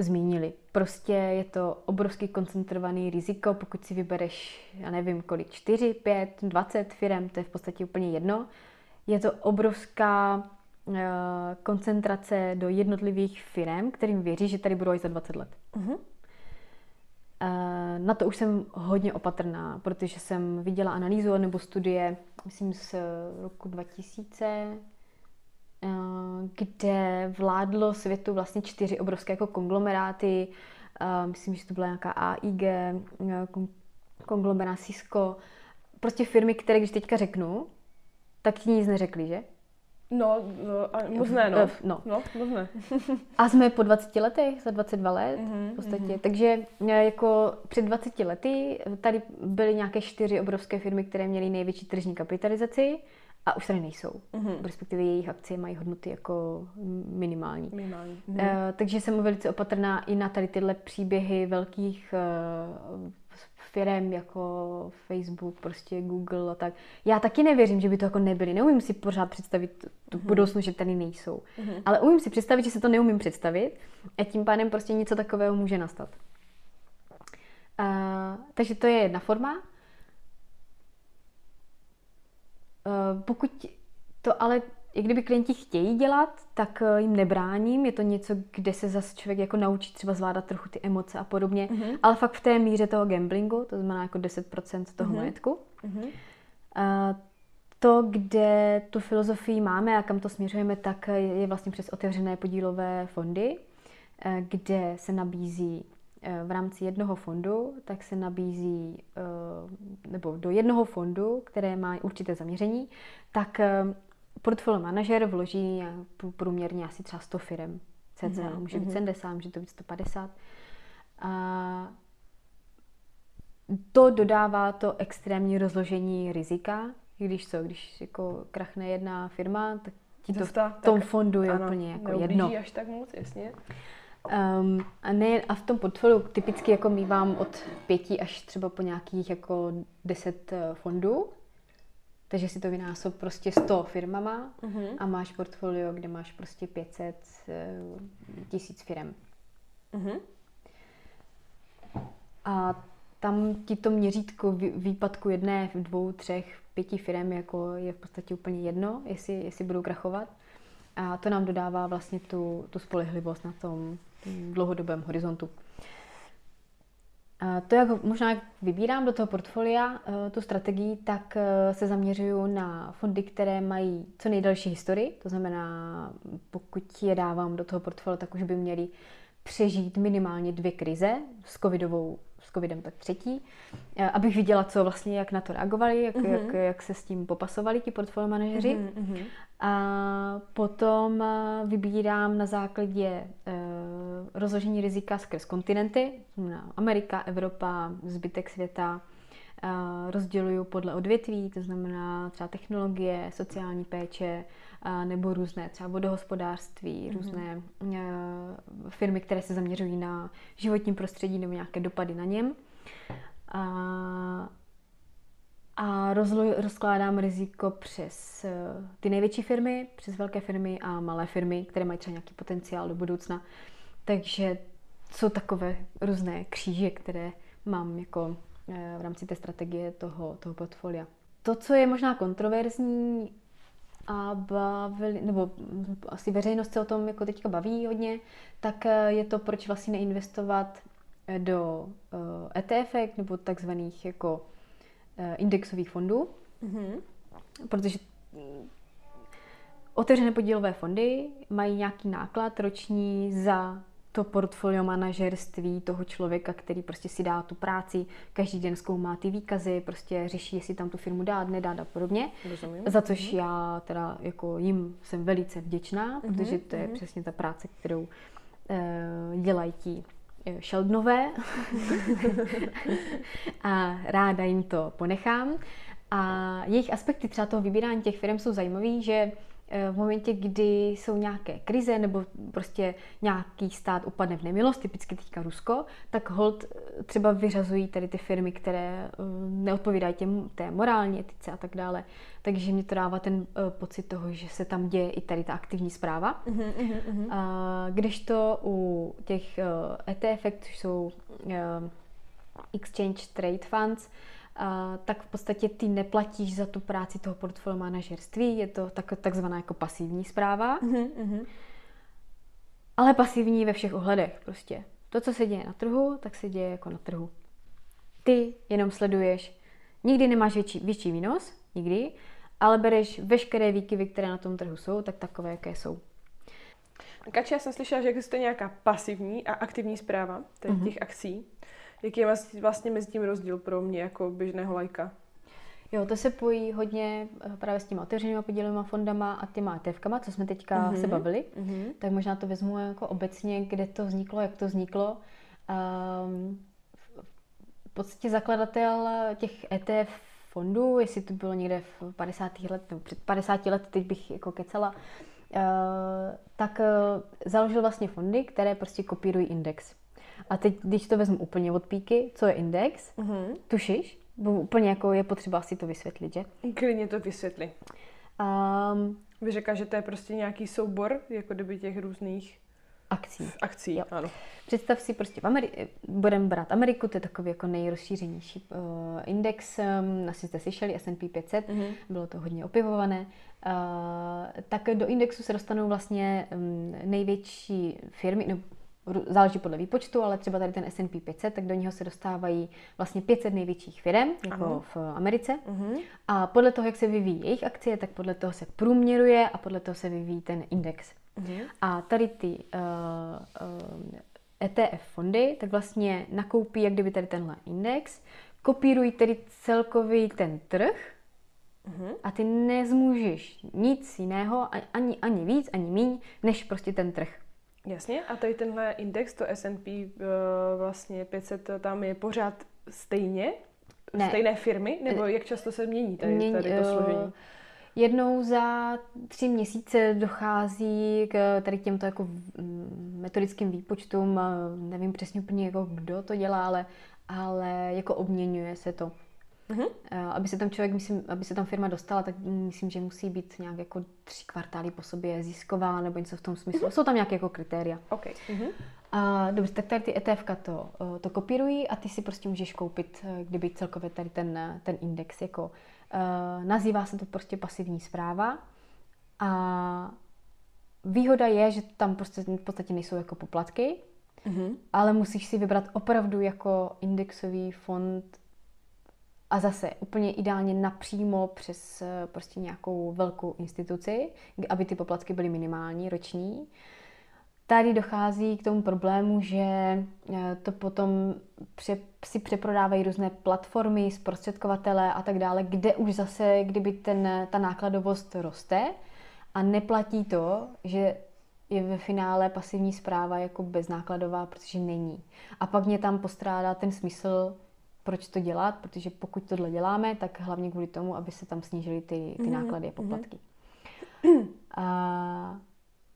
B: zmínili. Prostě je to obrovský koncentrovaný riziko, pokud si vybereš, já nevím kolik, 4, 5, 20 firm, to je v podstatě úplně jedno. Je to obrovská Eh, koncentrace do jednotlivých firm, kterým věří, že tady budou i za 20 let. Uh-huh. Na to už jsem hodně opatrná, protože jsem viděla analýzu nebo studie, myslím z roku 2000, eh, kde vládlo světu vlastně čtyři obrovské jako konglomeráty. Myslím, že to byla nějaká AIG, konglomerát Cisco. Prostě firmy, které když teďka řeknu, tak ti nic neřekli, že?
A: No, no a moc ne, no. No, no moc ne.
B: a jsme po 20 letech, za 22 let mm-hmm, v podstatě. Mm-hmm. Takže jako před 20 lety tady byly nějaké čtyři obrovské firmy, které měly největší tržní kapitalizaci a už tady nejsou. Mm-hmm. Respektive jejich akcie mají hodnoty jako minimální.
A: minimální.
B: Mm-hmm. Uh, takže jsem velice opatrná i na tady tyhle příběhy velkých uh, firm jako Facebook, prostě Google a tak. Já taky nevěřím, že by to jako nebyly. Neumím si pořád představit tu mm-hmm. budoucnost, že tady nejsou. Mm-hmm. Ale umím si představit, že se to neumím představit a tím pádem prostě něco takového může nastat. Uh, takže to je jedna forma. Uh, pokud to ale i kdyby klienti chtějí dělat, tak eh, jim nebráním. Je to něco, kde se zase člověk jako naučí třeba zvládat trochu ty emoce a podobně, mm-hmm. ale fakt v té míře toho gamblingu, to znamená jako 10% toho mm-hmm. majetku. Mm-hmm. A to, kde tu filozofii máme a kam to směřujeme, tak je vlastně přes otevřené podílové fondy, eh, kde se nabízí eh, v rámci jednoho fondu, tak se nabízí, nebo do jednoho fondu, které má určité zaměření, tak portfolio manažer vloží průměrně asi třeba 100 firm. CCA, mm-hmm. může být 70, mhm. může to být 150. A to dodává to extrémní rozložení rizika, když co, když jako krachne jedna firma, tak ti to v tom tak, fondu je ano, úplně jako jedno.
A: až tak moc, jasně.
B: Um, a, ne, a v tom portfoliu typicky jako mývám od pěti až třeba po nějakých jako deset eh, fondů. Takže si to vynásob prostě 100 firmama uh-huh. a máš portfolio, kde máš prostě 500 eh, tisíc firm. Uh-huh. A tam ti to měřítko výpadku jedné, dvou, třech, pěti firm jako je v podstatě úplně jedno, jestli, jestli budou krachovat. A to nám dodává vlastně tu, tu spolehlivost na tom dlouhodobém horizontu. To, jak možná vybírám do toho portfolia eh, tu strategii, tak eh, se zaměřuju na fondy, které mají co nejdelší historii. To znamená, pokud je dávám do toho portfolia, tak už by měli přežít minimálně dvě krize s covidovou s covidem tak třetí, eh, abych viděla, co vlastně, jak na to reagovali, jak, mm-hmm. jak, jak se s tím popasovali ti portfolio manažeři. Mm-hmm. A potom eh, vybírám na základě uh, rozložení rizika skrz kontinenty, znamená Amerika, Evropa, zbytek světa, uh, rozděluju podle odvětví, to znamená třeba technologie, sociální péče, nebo různé třeba vodohospodářství, mm-hmm. různé firmy, které se zaměřují na životní prostředí nebo nějaké dopady na něm. A rozlo- rozkládám riziko přes uh, ty největší firmy, přes velké firmy a malé firmy, které mají třeba nějaký potenciál do budoucna. Takže jsou takové různé kříže, které mám jako uh, v rámci té strategie toho, toho portfolia. To, co je možná kontroverzní a bavili, nebo asi veřejnost se o tom jako teďka baví hodně, tak eh, je to, proč vlastně neinvestovat do ETF nebo takzvaných jako Eh, indexových fondů, mm-hmm. protože mm, otevřené podílové fondy mají nějaký náklad roční za to portfolio manažerství toho člověka, který prostě si dá tu práci, každý den zkoumá ty výkazy, prostě řeší, jestli tam tu firmu dát, nedát a podobně. Rozumím. Za což mm-hmm. já teda jako jim jsem velice vděčná, mm-hmm. protože to je mm-hmm. přesně ta práce, kterou uh, dělají ti Eh, Sheldonové a ráda jim to ponechám. A jejich aspekty třeba toho vybírání těch firm jsou zajímavé, že Eh, v momentě, kdy jsou nějaké krize nebo prostě nějaký stát upadne v nemilost, typicky teďka Rusko, tak hold eh, třeba vyřazují tady ty firmy, které eh, neodpovídají těm, té morální etice a tak dále. Takže mi to dává ten pocit toho, že se tam děje i tady ta aktivní zpráva. Uh-huh, uh-huh. A kdežto u těch ETF, což jsou Exchange Trade Funds, tak v podstatě ty neplatíš za tu práci toho portfolio manažerství, je to tak, takzvaná jako pasivní zpráva, mm-hmm. ale pasivní ve všech ohledech prostě. To, co se děje na trhu, tak se děje jako na trhu. Ty jenom sleduješ, nikdy nemáš větší, větší výnos, nikdy, ale bereš veškeré výkyvy, které na tom trhu jsou, tak takové, jaké jsou.
A: Kači, já jsem slyšela, že existuje nějaká pasivní a aktivní zpráva těch, mm-hmm. těch akcí. Jaký je vlastně mezi tím rozdíl pro mě jako běžného lajka?
B: Jo, to se pojí hodně eh, právě s těma otevřenýma podílovými fondama a těma ETFkama, co jsme teďka mm-hmm. se bavili. Mm-hmm. Tak možná to vezmu jako obecně, kde to vzniklo, jak to vzniklo. Um, v podstatě zakladatel těch ETF fondů, jestli to bylo někde v 50. let, nebo před 50 let, teď bych jako kecela, uh, tak uh, založil vlastně fondy, které prostě kopírují index. A teď, když to vezmu úplně od píky, co je index, mm-hmm. tušíš? Bo úplně jako je potřeba si to vysvětlit, že?
A: Klidně to vysvětli. Um, Vy řekla, že to je prostě nějaký soubor, jako kdyby těch různých
B: akcí.
A: Akcí, jo. ano.
B: Představ si prostě, v Ameri- budeme brát Ameriku, to je takový jako nejrozšířenější uh, index, um, asi jste slyšeli, S&P 500, mm-hmm. bylo to hodně opivované. Uh, tak do indexu se dostanou vlastně um, největší firmy, no, záleží podle výpočtu, ale třeba tady ten S&P 500, tak do něho se dostávají vlastně 500 největších firm, jako Aha. v Americe. Uh-huh. A podle toho, jak se vyvíjí jejich akcie, tak podle toho se průměruje a podle toho se vyvíjí ten index. Uh-huh. A tady ty uh, uh, ETF fondy, tak vlastně nakoupí jak kdyby tady tenhle index, kopírují tedy celkový ten trh, uh-huh. a ty nezmůžeš nic jiného, ani, ani víc, ani míň, než prostě ten trh.
A: Jasně, a tady tenhle index, to S&P uh, vlastně 500, tam je pořád stejně? Ne. Stejné firmy? Nebo jak často se mění tady, tady to eh, složení?
B: Jednou za tři měsíce dochází k tady těmto jako metodickým výpočtům. Nevím přesně úplně, jako kdo to dělá, ale, ale jako obměňuje se to. Uh-huh. Aby se tam člověk, myslím, aby se tam firma dostala, tak myslím, že musí být nějak jako tři kvartály po sobě zisková nebo něco v tom smyslu. Uh-huh. Jsou tam nějaké jako kritéria.
A: Okay. Uh-huh.
B: A, dobře, tak tady ty ETF to, to kopírují a ty si prostě můžeš koupit, eh, kdyby celkově tady ten, ten index jako uh, nazývá se to prostě pasivní zpráva a výhoda je, že tam prostě v podstatě nejsou jako poplatky, uh-huh. ale musíš si vybrat opravdu jako indexový fond a zase úplně ideálně napřímo přes eh, prostě nějakou velkou instituci, aby ty poplatky byly minimální, roční. tady dochází k tomu problému, že eh, to potom si přeprodávají různé platformy, zprostředkovatele a tak dále, kde už zase, kdyby ten, ta nákladovost roste a neplatí to, že je ve finále pasivní zpráva jako beznákladová, protože není. A pak mě tam postrádá ten smysl, proč to dělat, protože pokud tohle děláme, tak hlavně kvůli tomu, aby se tam snížily ty, ty mm-hmm. náklady a poplatky. Mm-hmm. A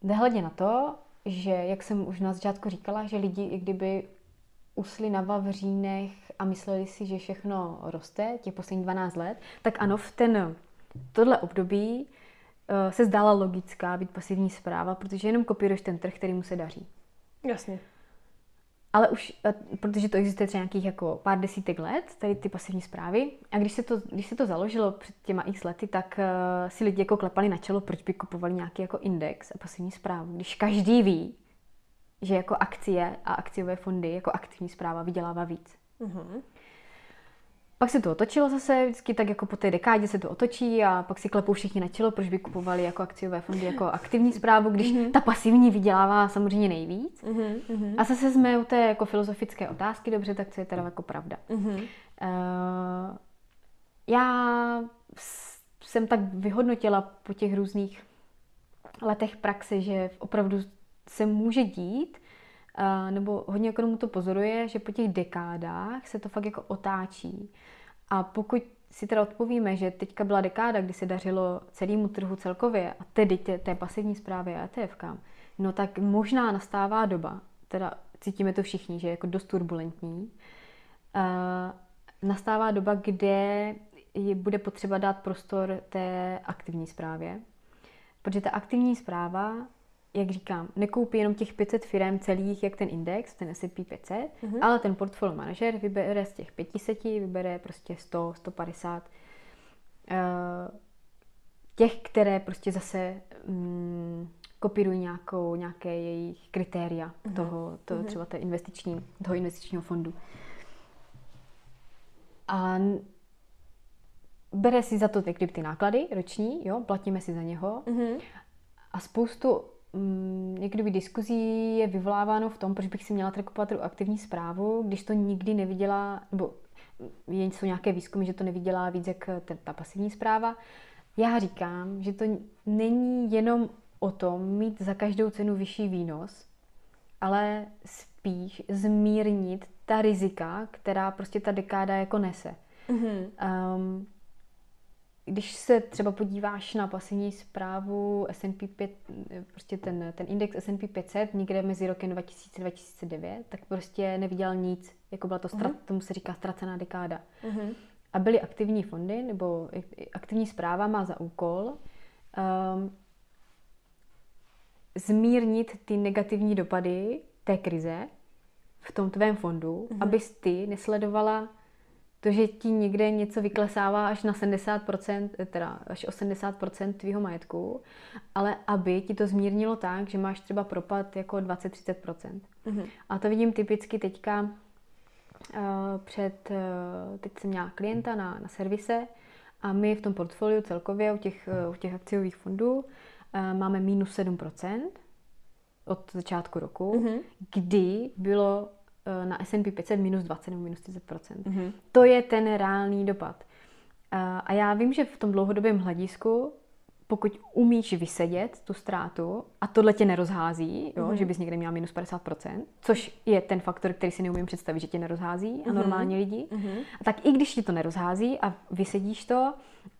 B: nehledě na to, že, jak jsem už na začátku říkala, že lidi i kdyby usli na vavřínech a mysleli si, že všechno roste těch posledních 12 let, tak ano, v ten tohle období uh, se zdála logická být pasivní zpráva, protože jenom kopíruješ ten trh, který mu se daří.
A: Jasně.
B: Ale už, eh, protože to existuje třeba nějakých jako pár desítek let, tady ty pasivní zprávy, a když se to, když se to založilo před těma x lety, tak uh, si lidi jako klepali na čelo, proč by kupovali nějaký jako index a pasivní zprávu, když každý ví, že jako akcie a akciové fondy jako aktivní zpráva vydělává víc. Uh-huh. Pak se to otočilo zase, vždycky tak jako po té dekádě se to otočí a pak si klepou všichni na čelo, proč by kupovali jako akciové fondy jako aktivní zprávu, když mm-hmm. ta pasivní vydělává samozřejmě nejvíc. Mm-hmm. A zase jsme u té jako filozofické otázky, dobře, tak co je teda jako pravda. Mm-hmm. Uh, já jsem tak vyhodnotila po těch různých letech praxe, že opravdu se může dít, uh, nebo hodně ekonomů to pozoruje, že po těch dekádách se to fakt jako otáčí. A pokud si teda odpovíme, že teďka byla dekáda, kdy se dařilo celému trhu celkově, a tedy té, té pasivní zprávy a ETF, no tak možná nastává doba, teda cítíme to všichni, že je jako dost turbulentní, uh, nastává doba, kde je, bude potřeba dát prostor té aktivní zprávě, protože ta aktivní zpráva jak říkám, nekoupí jenom těch 500 firm celých, jak ten index, ten S&P 500, mm-hmm. ale ten portfolio manažer vybere z těch 500, vybere prostě 100, 150 uh, těch, které prostě zase um, kopírují nějakou, nějaké jejich kritéria mm-hmm. toho, toho mm-hmm. třeba té investiční, toho investičního fondu. A bere si za to ty, ty náklady roční, jo, platíme si za něho. Mm-hmm. A spoustu Mm, někdy diskuzí je vyvoláváno v tom, proč bych si měla kupovat tu aktivní zprávu, když to nikdy neviděla, nebo jsou nějaké výzkumy, že to neviděla víc jak ta pasivní zpráva. Já říkám, že to není jenom o tom mít za každou cenu vyšší výnos, ale spíš zmírnit ta rizika, která prostě ta dekáda jako nese. Mm-hmm. Um, když se třeba podíváš na pasivní zprávu S&P 5, prostě ten, ten index S&P 500 někde mezi rokem 2000 2009, tak prostě neviděl nic, jako byla to, strat, uh-huh. tomu se říká ztracená dekáda. Uh-huh. A byly aktivní fondy, nebo aktivní zpráva má za úkol um, zmírnit ty negativní dopady té krize v tom tvém fondu, uh-huh. abys ty nesledovala to, že ti někde něco vyklesává až na 70%, teda až 80% tvýho majetku, ale aby ti to zmírnilo tak, že máš třeba propad jako 20-30%. Mm-hmm. A to vidím typicky teďka uh, před, uh, teď jsem měla klienta na, na servise a my v tom portfoliu celkově u těch, uh, u těch akciových fondů uh, máme minus 7% od začátku roku, mm-hmm. kdy bylo Eh, na S&P 500 minus 20 nebo minus 30 mm-hmm. To je ten reálný dopad. Eh, a já vím, že v tom dlouhodobém hledisku, pokud umíš vysedět tu ztrátu a tohle tě nerozhází, jo, mm-hmm. že bys někde měla minus 50%, což je ten faktor, který si neumím představit, že tě nerozhází a mm-hmm. normální lidi, mm-hmm. a tak i když ti to nerozhází a vysedíš to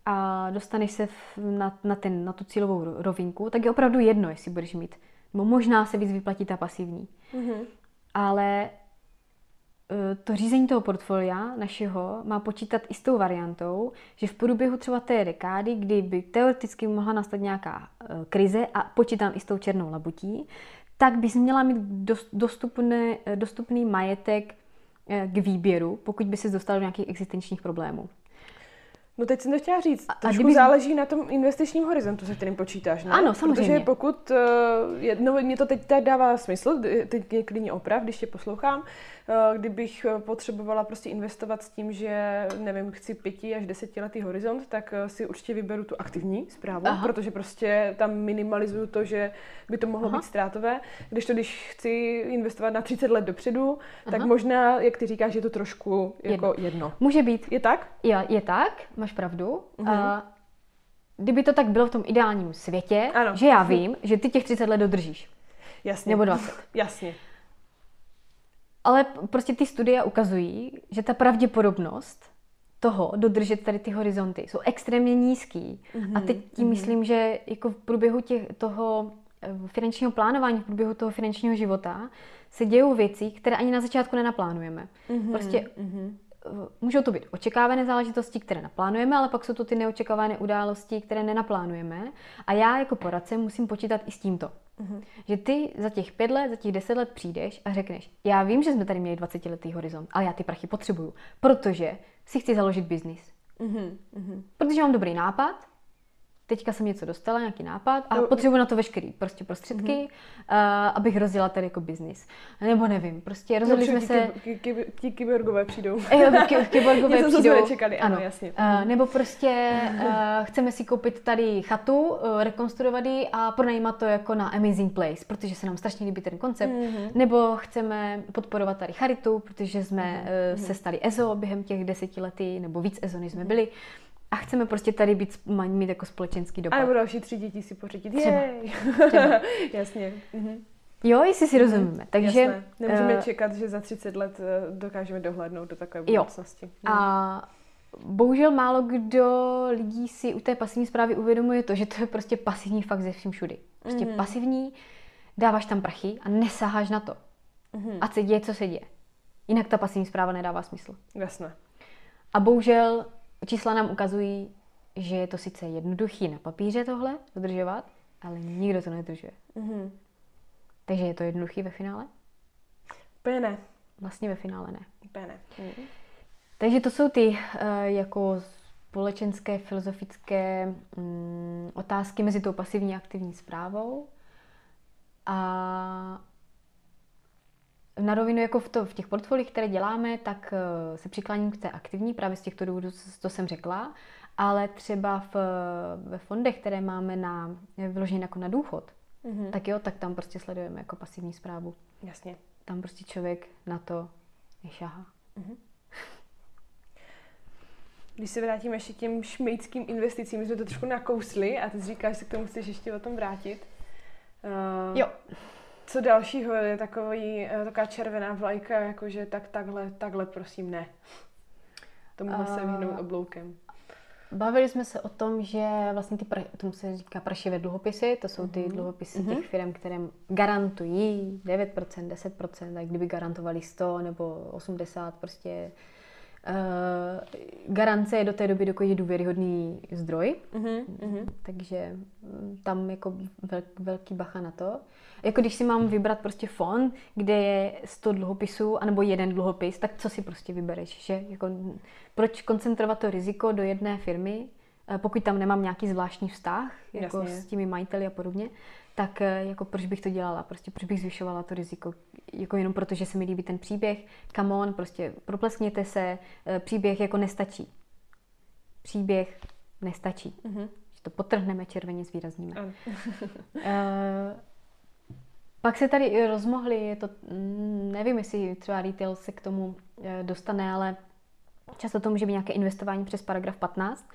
B: a dostaneš se na, na, ten, na tu cílovou rovinku, tak je opravdu jedno, jestli budeš mít, nebo možná se víc vyplatí ta pasivní. Mm-hmm. Ale Eh, to řízení toho portfolia našeho má počítat i s tou variantou, že v průběhu třeba té dekády, kdy by teoreticky mohla nastat nějaká eh, krize a počítám i s tou černou labutí, tak bys měla mít dostupné, eh, dostupný majetek k výběru, pokud by se dostal do nějakých existenčních problémů.
A: No teď jsem to chtěla říct. A, Trošku kdyby... záleží na tom investičním horizontu, se kterým počítáš, ne?
B: Ano, samozřejmě.
A: Protože pokud, eh, no mě to teď dává smysl, teď mě klidně oprav, když tě poslouchám, eh, kdybych eh, potřebovala prostě investovat s tím, že nevím, chci pěti až desetiletý horizont, tak si určitě vyberu tu aktivní zprávu, Aha. protože prostě tam minimalizuju to, že by to mohlo Aha. být ztrátové. Když to, když chci investovat na 30 let dopředu, Aha. tak možná, jak ty říkáš, je to trošku jako jedno. jedno.
B: Může být.
A: Je tak?
B: Jo, je tak máš pravdu. Uh-huh. A kdyby to tak bylo v tom ideálním světě, ano. že já vím, že ty těch 30 let dodržíš.
A: Jasně.
B: Nebo 20.
A: Jasně.
B: Ale prostě ty studie ukazují, že ta pravděpodobnost toho dodržet tady ty horizonty jsou extrémně nízký. Mm-hmm. A teď tím mm-hmm. myslím, že jako v průběhu těch, toho eh, finančního plánování, v průběhu toho finančního života se dějou věci, které ani na začátku nenaplánujeme. Mm-hmm. Prostě mm-hmm můžou to být očekávané záležitosti, které naplánujeme, ale pak jsou to ty neočekávané události, které nenaplánujeme. A já jako poradce musím počítat i s tímto. Mm-hmm. Že ty za těch pět let, za těch deset let přijdeš a řekneš, já vím, že jsme tady měli 20 letý horizont, ale já ty prachy potřebuju, protože si chci založit biznis. Mm-hmm. Protože mám dobrý nápad, teďka jsem něco dostala, nějaký nápad a no, potřebuji na to veškerý prostě prostředky, mm-hmm. uh, abych rozjela tady jako biznis. Nebo nevím, prostě rozhodli jsme se...
A: Ti kyborgové přijdou.
B: Jo, kyborgové
A: přijdou. Něco čekali, ano, ano jasně.
B: Uh, nebo prostě uh, chceme si koupit tady chatu, uh, rekonstruovat ji a pronajímat to jako na Amazing Place, protože se nám strašně líbí ten koncept. Mm-hmm. Nebo chceme podporovat tady charitu, protože jsme mm-hmm. uh, se stali EZO během těch deseti lety, nebo víc EZO, než jsme byli. Mm-hmm a chceme prostě tady být, mít jako společenský dopad.
A: A nebo další tři děti si pořídit. Třeba. Třeba. Jasně. Mhm.
B: Jo, jestli si rozumíme. Takže,
A: Jasné. Nemůžeme uh, čekat, že za 30 let eh, dokážeme dohlednout do takové budoucnosti.
B: Jo. A bohužel málo kdo lidí si u té pasivní zprávy uvědomuje to, že to je prostě pasivní fakt ze vším všudy. Prostě mm-hmm. pasivní, dáváš tam prachy a nesaháš na to. Mm-hmm. A se děje, co se děje. Jinak ta pasivní zpráva nedává smysl.
A: Jasné.
B: A bohužel Čísla nám ukazují, že je to sice jednoduchý na papíře tohle dodržovat, ale nikdo to nedržuje. Mm-hmm. Takže je to jednoduchý ve finále?
A: Úplně ne.
B: Vlastně ve finále ne.
A: Úplně ne. Mm-hmm.
B: Takže to jsou ty uh, jako společenské, filozofické um, otázky mezi tou pasivní a aktivní zprávou. A na rovinu jako v, to, v těch portfoliích, které děláme, tak uh, se přikláním k té aktivní, právě z těchto důvodů, co jsem řekla, ale třeba v, ve fondech, které máme na vyloženě jako na důchod, mm-hmm. tak jo, tak tam prostě sledujeme jako pasivní zprávu.
A: Jasně.
B: Tam prostě člověk na to nešahá. Mm-hmm.
A: Když se vrátíme ještě těm šmejdským investicím, my jsme to trošku nakousli a ty říkáš, že se k tomu chceš ještě o tom vrátit.
B: Uh, jo.
A: Co dalšího je takový, eh, taková červená vlajka, jakože tak takhle, takhle prosím ne. Tomu uh, se vyhnout obloukem.
B: Bavili jsme se o tom, že vlastně ty, pra, tomu se říká prašivé dluhopisy, to jsou ty uh-huh. dluhopisy uh-huh. těch firm, které garantují 9%, 10%, a kdyby garantovali 100 nebo 80, prostě uh, garance je do té doby, dokud je důvěryhodný zdroj, uh-huh. Uh-huh. takže mm, tam jako velk, velký bacha na to. Jako když si mám vybrat prostě fond, kde je 100 dluhopisů, anebo jeden dluhopis, tak co si prostě vybereš? Že? Jako, proč koncentrovat to riziko do jedné firmy, eh, pokud tam nemám nějaký zvláštní vztah jako Jasně. s těmi majiteli a podobně, tak eh, jako proč bych to dělala? Prostě proč bych zvyšovala to riziko? Jako jenom proto, že se mi líbí ten příběh. Come on, prostě propleskněte se, eh, příběh jako nestačí. Příběh nestačí. Mm-hmm. Že to potrhneme, červeně zvýrazníme. uh, Pak se tady rozmohli, je to, mm, nevím, jestli třeba retail se k tomu dostane, ale často to může být nějaké investování přes paragraf 15.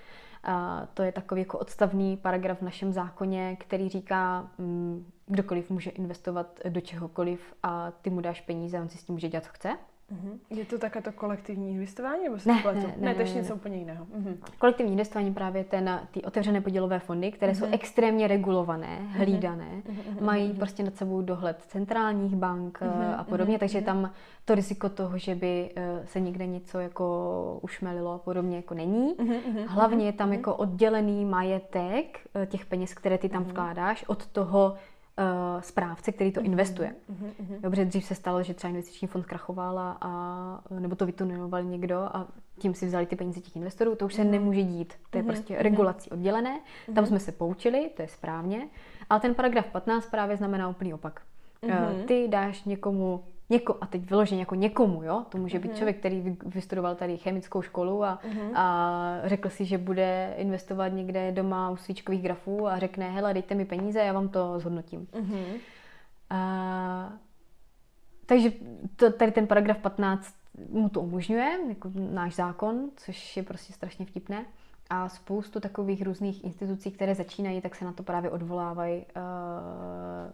B: To je takový jako odstavný paragraf v našem zákoně, který říká, mm, kdokoliv může investovat do čehokoliv a ty mu dáš peníze on si s tím může dělat, co chce.
A: Uh-huh. Je to také to kolektivní investování? Nebo ne, ne, ne, ne, to je něco úplně jiného. Uh-huh.
B: Kolektivní investování právě ten, ty otevřené podílové fondy, které uh-huh. jsou extrémně regulované, uh-huh. hlídané, uh-huh. mají uh-huh. prostě nad sebou dohled centrálních bank uh-huh. a podobně, uh-huh. takže tam to riziko toho, že by uh, se někde něco jako ušmelilo a podobně jako není. Uh-huh. Hlavně je tam uh-huh. jako oddělený majetek uh, těch peněz, které ty tam uh-huh. vkládáš od toho, uh, správce, který to mm-hmm. investuje. Mm-hmm. Dobře, dřív se stalo, že třeba investiční fond krachoval a, a nebo to vytunoval někdo a tím si vzali ty peníze těch investorů, to už se nemůže dít. To je mm-hmm. prostě regulací oddělené, mm-hmm. tam jsme se poučili, to je správně, ale ten paragraf 15 právě znamená úplný opak. Mm-hmm. Ty dáš někomu něko, a teď vyloženě jako někomu, jo? To může být mm-hmm. člověk, který vystudoval tady chemickou školu a, mm-hmm. a řekl si, že bude investovat někde doma u svíčkových grafů a řekne, hele, dejte mi peníze, já vám to zhodnotím. Mm-hmm. A, takže to, tady ten paragraf 15 mu to umožňuje, jako náš zákon, což je prostě strašně vtipné. A spoustu takových různých institucí, které začínají, tak se na to právě odvolávají. Uh,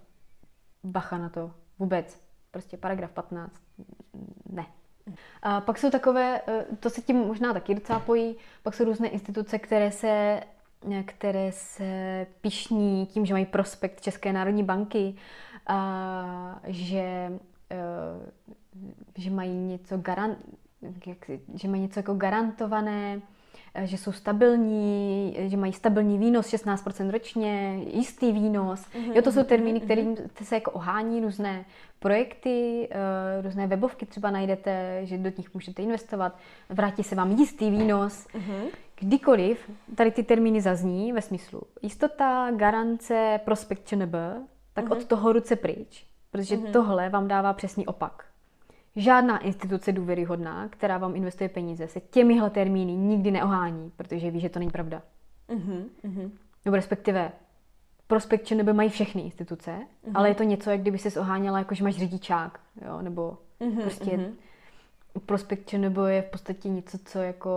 B: bacha na to. Vůbec. Prostě paragraf 15. Ne. A pak jsou takové, eh, to se tím možná taky docela pojí, pak jsou různé instituce, které se, které se pišní tím, že mají prospekt České národní banky, a že, eh, že mají něco garant, jak, že mají něco jako garantované, že jsou stabilní, že mají stabilní výnos 16% ročně, jistý výnos. Mm-hmm. Jo, to jsou termíny, mhm, kterým mhm. se jako ohání různé projekty, uh, různé webovky třeba najdete, že do nich můžete investovat, vrátí se vám jistý výnos. Mm-hmm. Kdykoliv tady ty termíny zazní ve smyslu jistota, garance, prospekt ČNB, tak mm-hmm. od toho ruce pryč, protože mm-hmm. tohle vám dává přesný opak. Žádná instituce důvěryhodná, která vám investuje peníze, se těmihle termíny nikdy neohání, protože ví, že to není pravda. Uh-huh, uh-huh. Nebo respektive prospekt nebo mají všechny instituce, uh-huh. ale je to něco, jak kdyby se oháněla, jako že máš řidičák, jo, nebo uh-huh, prostě uh-huh. prospekt nebo je v podstatě něco, co jako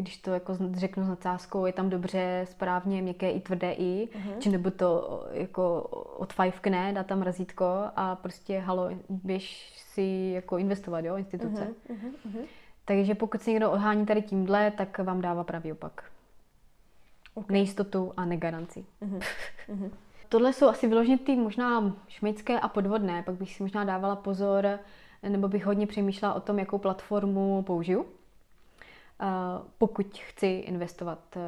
B: když to jako řeknu s nadsázkou, je tam dobře, správně, měkké i tvrdé i, uh-huh. či nebo to jako odfajfkne, dá tam razítko a prostě halo, běž si jako investovat, jo, instituce. Uh-huh, uh-huh. Takže pokud si někdo ohání tady tímhle, tak vám dává pravý opak. Okay. Nejistotu a negaranci. Uh-huh. Uh-huh. Tohle jsou asi vyloženě ty možná šmejdské a podvodné, pak bych si možná dávala pozor, nebo bych hodně přemýšlela o tom, jakou platformu použiju. Uh, pokud chci investovat uh,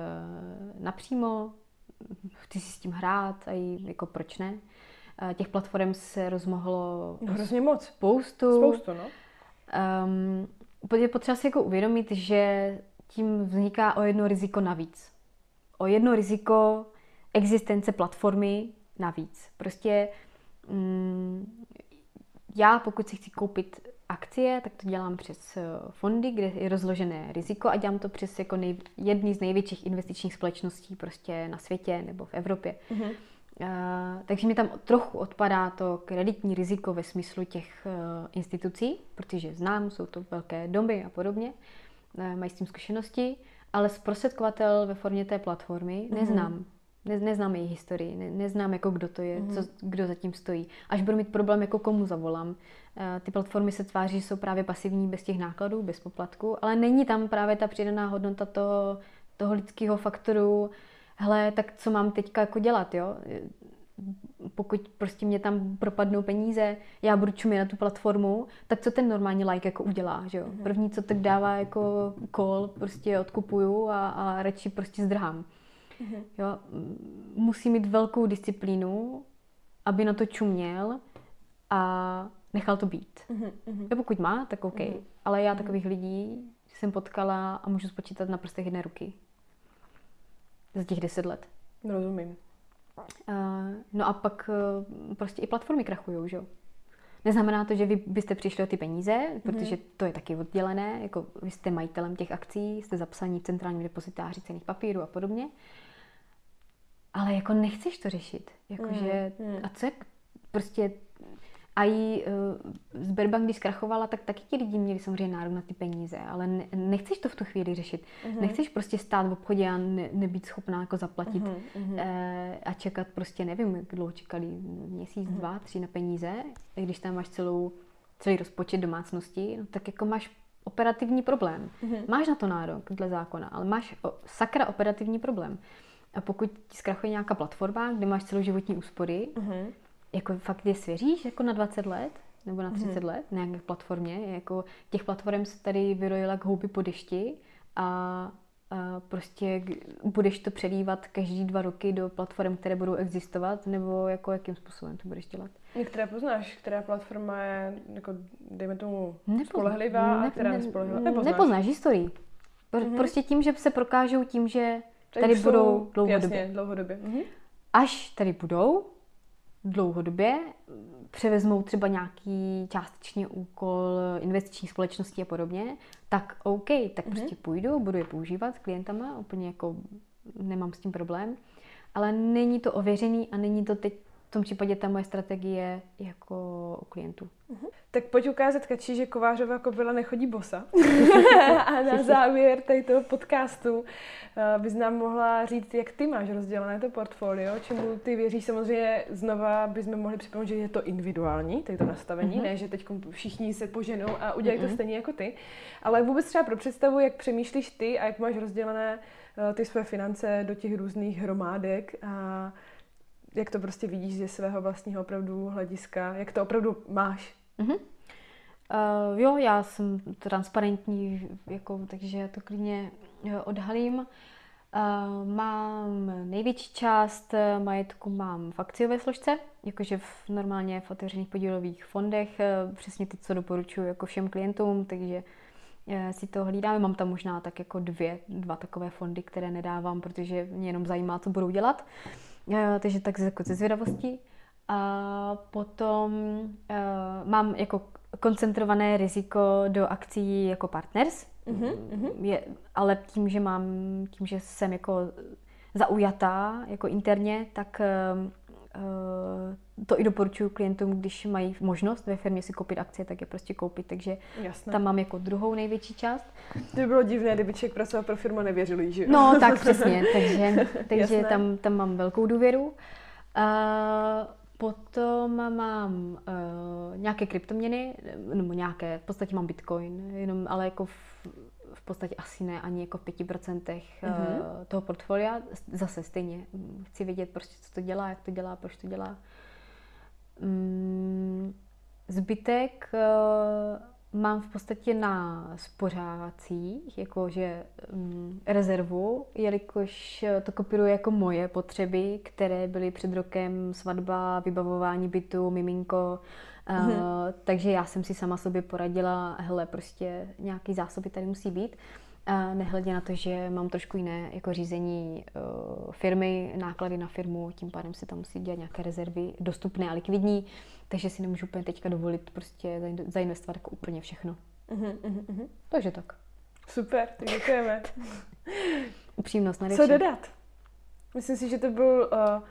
B: napřímo, chci si s tím hrát a jako proč ne, Těch platform se rozmohlo
A: no, hrozně moc.
B: Spoustu.
A: Spoustu, no.
B: Um, je potřeba si jako uvědomit, že tím vzniká o jedno riziko navíc. O jedno riziko existence platformy navíc. Prostě um, já, pokud si chci koupit akcie, tak to dělám přes eh, fondy, kde je rozložené riziko a dělám to přes jako nej, jedný z největších investičních společností prostě na světě nebo v Evropě. Mm-hmm. Uh, takže mi tam trochu odpadá to kreditní riziko ve smyslu těch uh, institucí, protože znám, jsou to velké domy a podobně, uh, mají s tím zkušenosti, ale zprostředkovatel ve formě té platformy mm-hmm. neznám. Ne, neznám její historii, ne, neznám, jako kdo to je, mm-hmm. co, kdo zatím stojí. Až budu mít problém, jako komu zavolám. Uh, ty platformy se tváří, že jsou právě pasivní bez těch nákladů, bez poplatku, ale není tam právě ta přidaná hodnota toho, toho lidského faktoru, hele, tak co mám teďka jako dělat, jo? Pokud prostě mě tam propadnou peníze, já budu čumět na tu platformu, tak co ten normální like jako udělá, že jo? Mhm. První, co tak dává jako call, prostě odkupuju a, a radši prostě zdrhám. Mhm. Jo? Musí mít velkou disciplínu, aby na to čuměl a nechal to být. Uh-huh, uh-huh. pokud má, tak OK. Uh-huh. Ale já takových lidí jsem potkala a můžu spočítat na prstech jedné ruky za těch deset let.
A: Rozumím.
B: Uh, no a pak uh, prostě i platformy krachují, že jo? Neznamená to, že vy byste přišli o ty peníze, mm-hmm. protože to je taky oddělené, jako vy jste majitelem těch akcí, jste zapsaní v centrálním depozitáři cených papírů a podobně. Ale jako nechceš to řešit. Jakože, mm-hmm. a co je prostě a i uh, Sberbank, když zkrachovala, tak taky ti lidi měli samozřejmě nárok na ty peníze, ale ne, nechceš to v tu chvíli řešit. Uh-huh. Nechceš prostě stát v obchodě a ne, nebýt schopná jako zaplatit uh-huh. uh, a čekat prostě, nevím, jak dlouho čekali, měsíc, uh-huh. dva, tři na peníze. A když tam máš celou, celý rozpočet domácnosti, no, tak jako máš operativní problém. Uh-huh. Máš na to nárok dle zákona, ale máš o, sakra operativní problém. A pokud ti zkrachuje nějaká platforma, kde máš celoživotní úspory, uh-huh jako fakt je svěříš jako na 20 let? Nebo na 30 mm. let na nějaké platformě? Jako těch platform se tady vyrojila k houby po dešti a, a prostě budeš to přelívat každý dva roky do platform, které budou existovat, nebo jako jakým způsobem to budeš dělat?
A: Některé poznáš, která platforma je, jako, dejme tomu, Nepozna, spolehlivá ne, a která ne, nespolehlivá?
B: Nepoznáš. nepoznáš historii. Mm-hmm. Prostě tím, že se prokážou tím, že tady jsou, budou dlouhodobě.
A: Jasně, dlouhodobě. Mm-hmm.
B: Až tady budou dlouhodobě, převezmou třeba nějaký částečně úkol investiční společnosti a podobně, tak OK, tak mm-hmm. prostě půjdu, budu je používat s klientama, úplně jako nemám s tím problém, ale není to ověřený a není to teď v tom případě ta moje strategie jako u klientů.
A: Uh-huh. Tak pojď ukázat Kači, že Kovářová kobila nechodí bosa. a na závěr tady toho podcastu uh, bys nám mohla říct, jak ty máš rozdělené to portfolio, čemu ty věříš. Samozřejmě znova bychom mohli připomenout, že je to individuální, tady to nastavení, uh-huh. ne, že teď všichni se poženou a udělají uh-huh. to stejně jako ty. Ale vůbec třeba pro představu, jak přemýšlíš ty a jak máš rozdělené uh, ty své finance do těch různých hromádek a jak to prostě vidíš ze svého vlastního opravdu hlediska, jak to opravdu máš.
B: Mm-hmm. Uh, jo, já jsem transparentní, jako, takže to klidně eh, odhalím. Uh, mám největší část majetku mám v akciové složce, jakože v, normálně v otevřených podílových fondech, přesně ty, co doporučuji jako všem klientům, takže si to hlídáme. Mám tam možná tak jako dvě, dva takové fondy, které nedávám, protože mě jenom zajímá, co budou dělat. Uh, takže tak jako ze zvědavosti. A potom uh, mám jako koncentrované riziko do akcí jako partners, mm-hmm. je, ale tím, že mám, tím, že jsem jako zaujatá jako interně, tak uh, to i doporučuji klientům, když mají možnost ve firmě si koupit akcie, tak je prostě koupit. Takže Jasné. tam mám jako druhou největší část.
A: To by bylo divné, kdyby člověk pracoval pro firmu a nevěřil jí, že
B: No, tak přesně. Takže, takže tam, tam mám velkou důvěru. A potom mám uh, nějaké kryptoměny, nebo nějaké, v podstatě mám bitcoin, jenom, ale jako v podstatě asi ne ani jako v 5% mm-hmm. toho portfolia. Zase stejně chci vědět prostě, co to dělá, jak to dělá, proč to dělá. Mm, zbytek uh, mám v podstatě na spořácích, jakože um, rezervu, jelikož to kopíruje jako moje potřeby, které byly před rokem svatba, vybavování bytu, miminko, Uh, takže já jsem si sama sobě poradila, hele, prostě nějaký zásoby tady musí být. A nehledě na to, že mám trošku jiné jako řízení uh, firmy, náklady na firmu, tím pádem si tam musí dělat nějaké rezervy dostupné a likvidní, takže si nemůžu úplně teďka dovolit prostě zainvestovat jako úplně všechno. Uh-huh, uh-huh. Takže tak.
A: Super, tak děkujeme.
B: Upřímnost
A: na Co dodat? Myslím si, že to byl uh,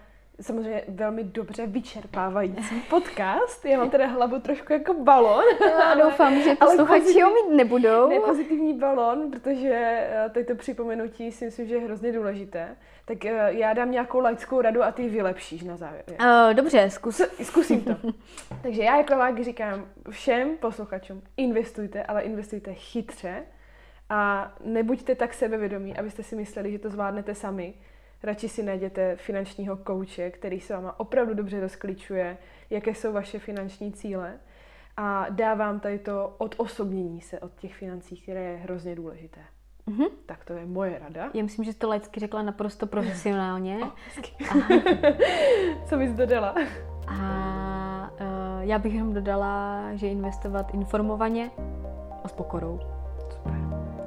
A: samozřejmě velmi dobře vyčerpávající podcast. Já mám teda hlavu trošku jako balon.
B: Já doufám, že posluchači ho mít nebudou.
A: Ne pozitivní balon, protože eh, tady to připomenutí si myslím, že je hrozně důležité. Tak eh, já dám nějakou laickou radu a ty vylepšíš na závěr.
B: Uh, dobře, zkus.
A: Zkusím to. Takže já jako lák říkám všem posluchačům, investujte, ale investujte chytře a nebuďte tak sebevědomí, abyste si mysleli, že to zvládnete sami radši si najděte finančního kouče, který se váma opravdu dobře rozklíčuje, jaké jsou vaše finanční cíle a dá vám tady to odosobnění se od těch financí, které je hrozně důležité. Mm-hmm. Tak to je moje rada.
B: Já myslím, že to Lecky řekla naprosto profesionálně.
A: Co bys dodala?
B: A uh, já bych jenom dodala, že investovat informovaně a s pokorou.
A: Super.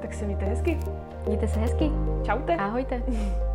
A: Tak se mějte hezky.
B: Mějte se hezky.
A: Čaute.
B: Ahojte.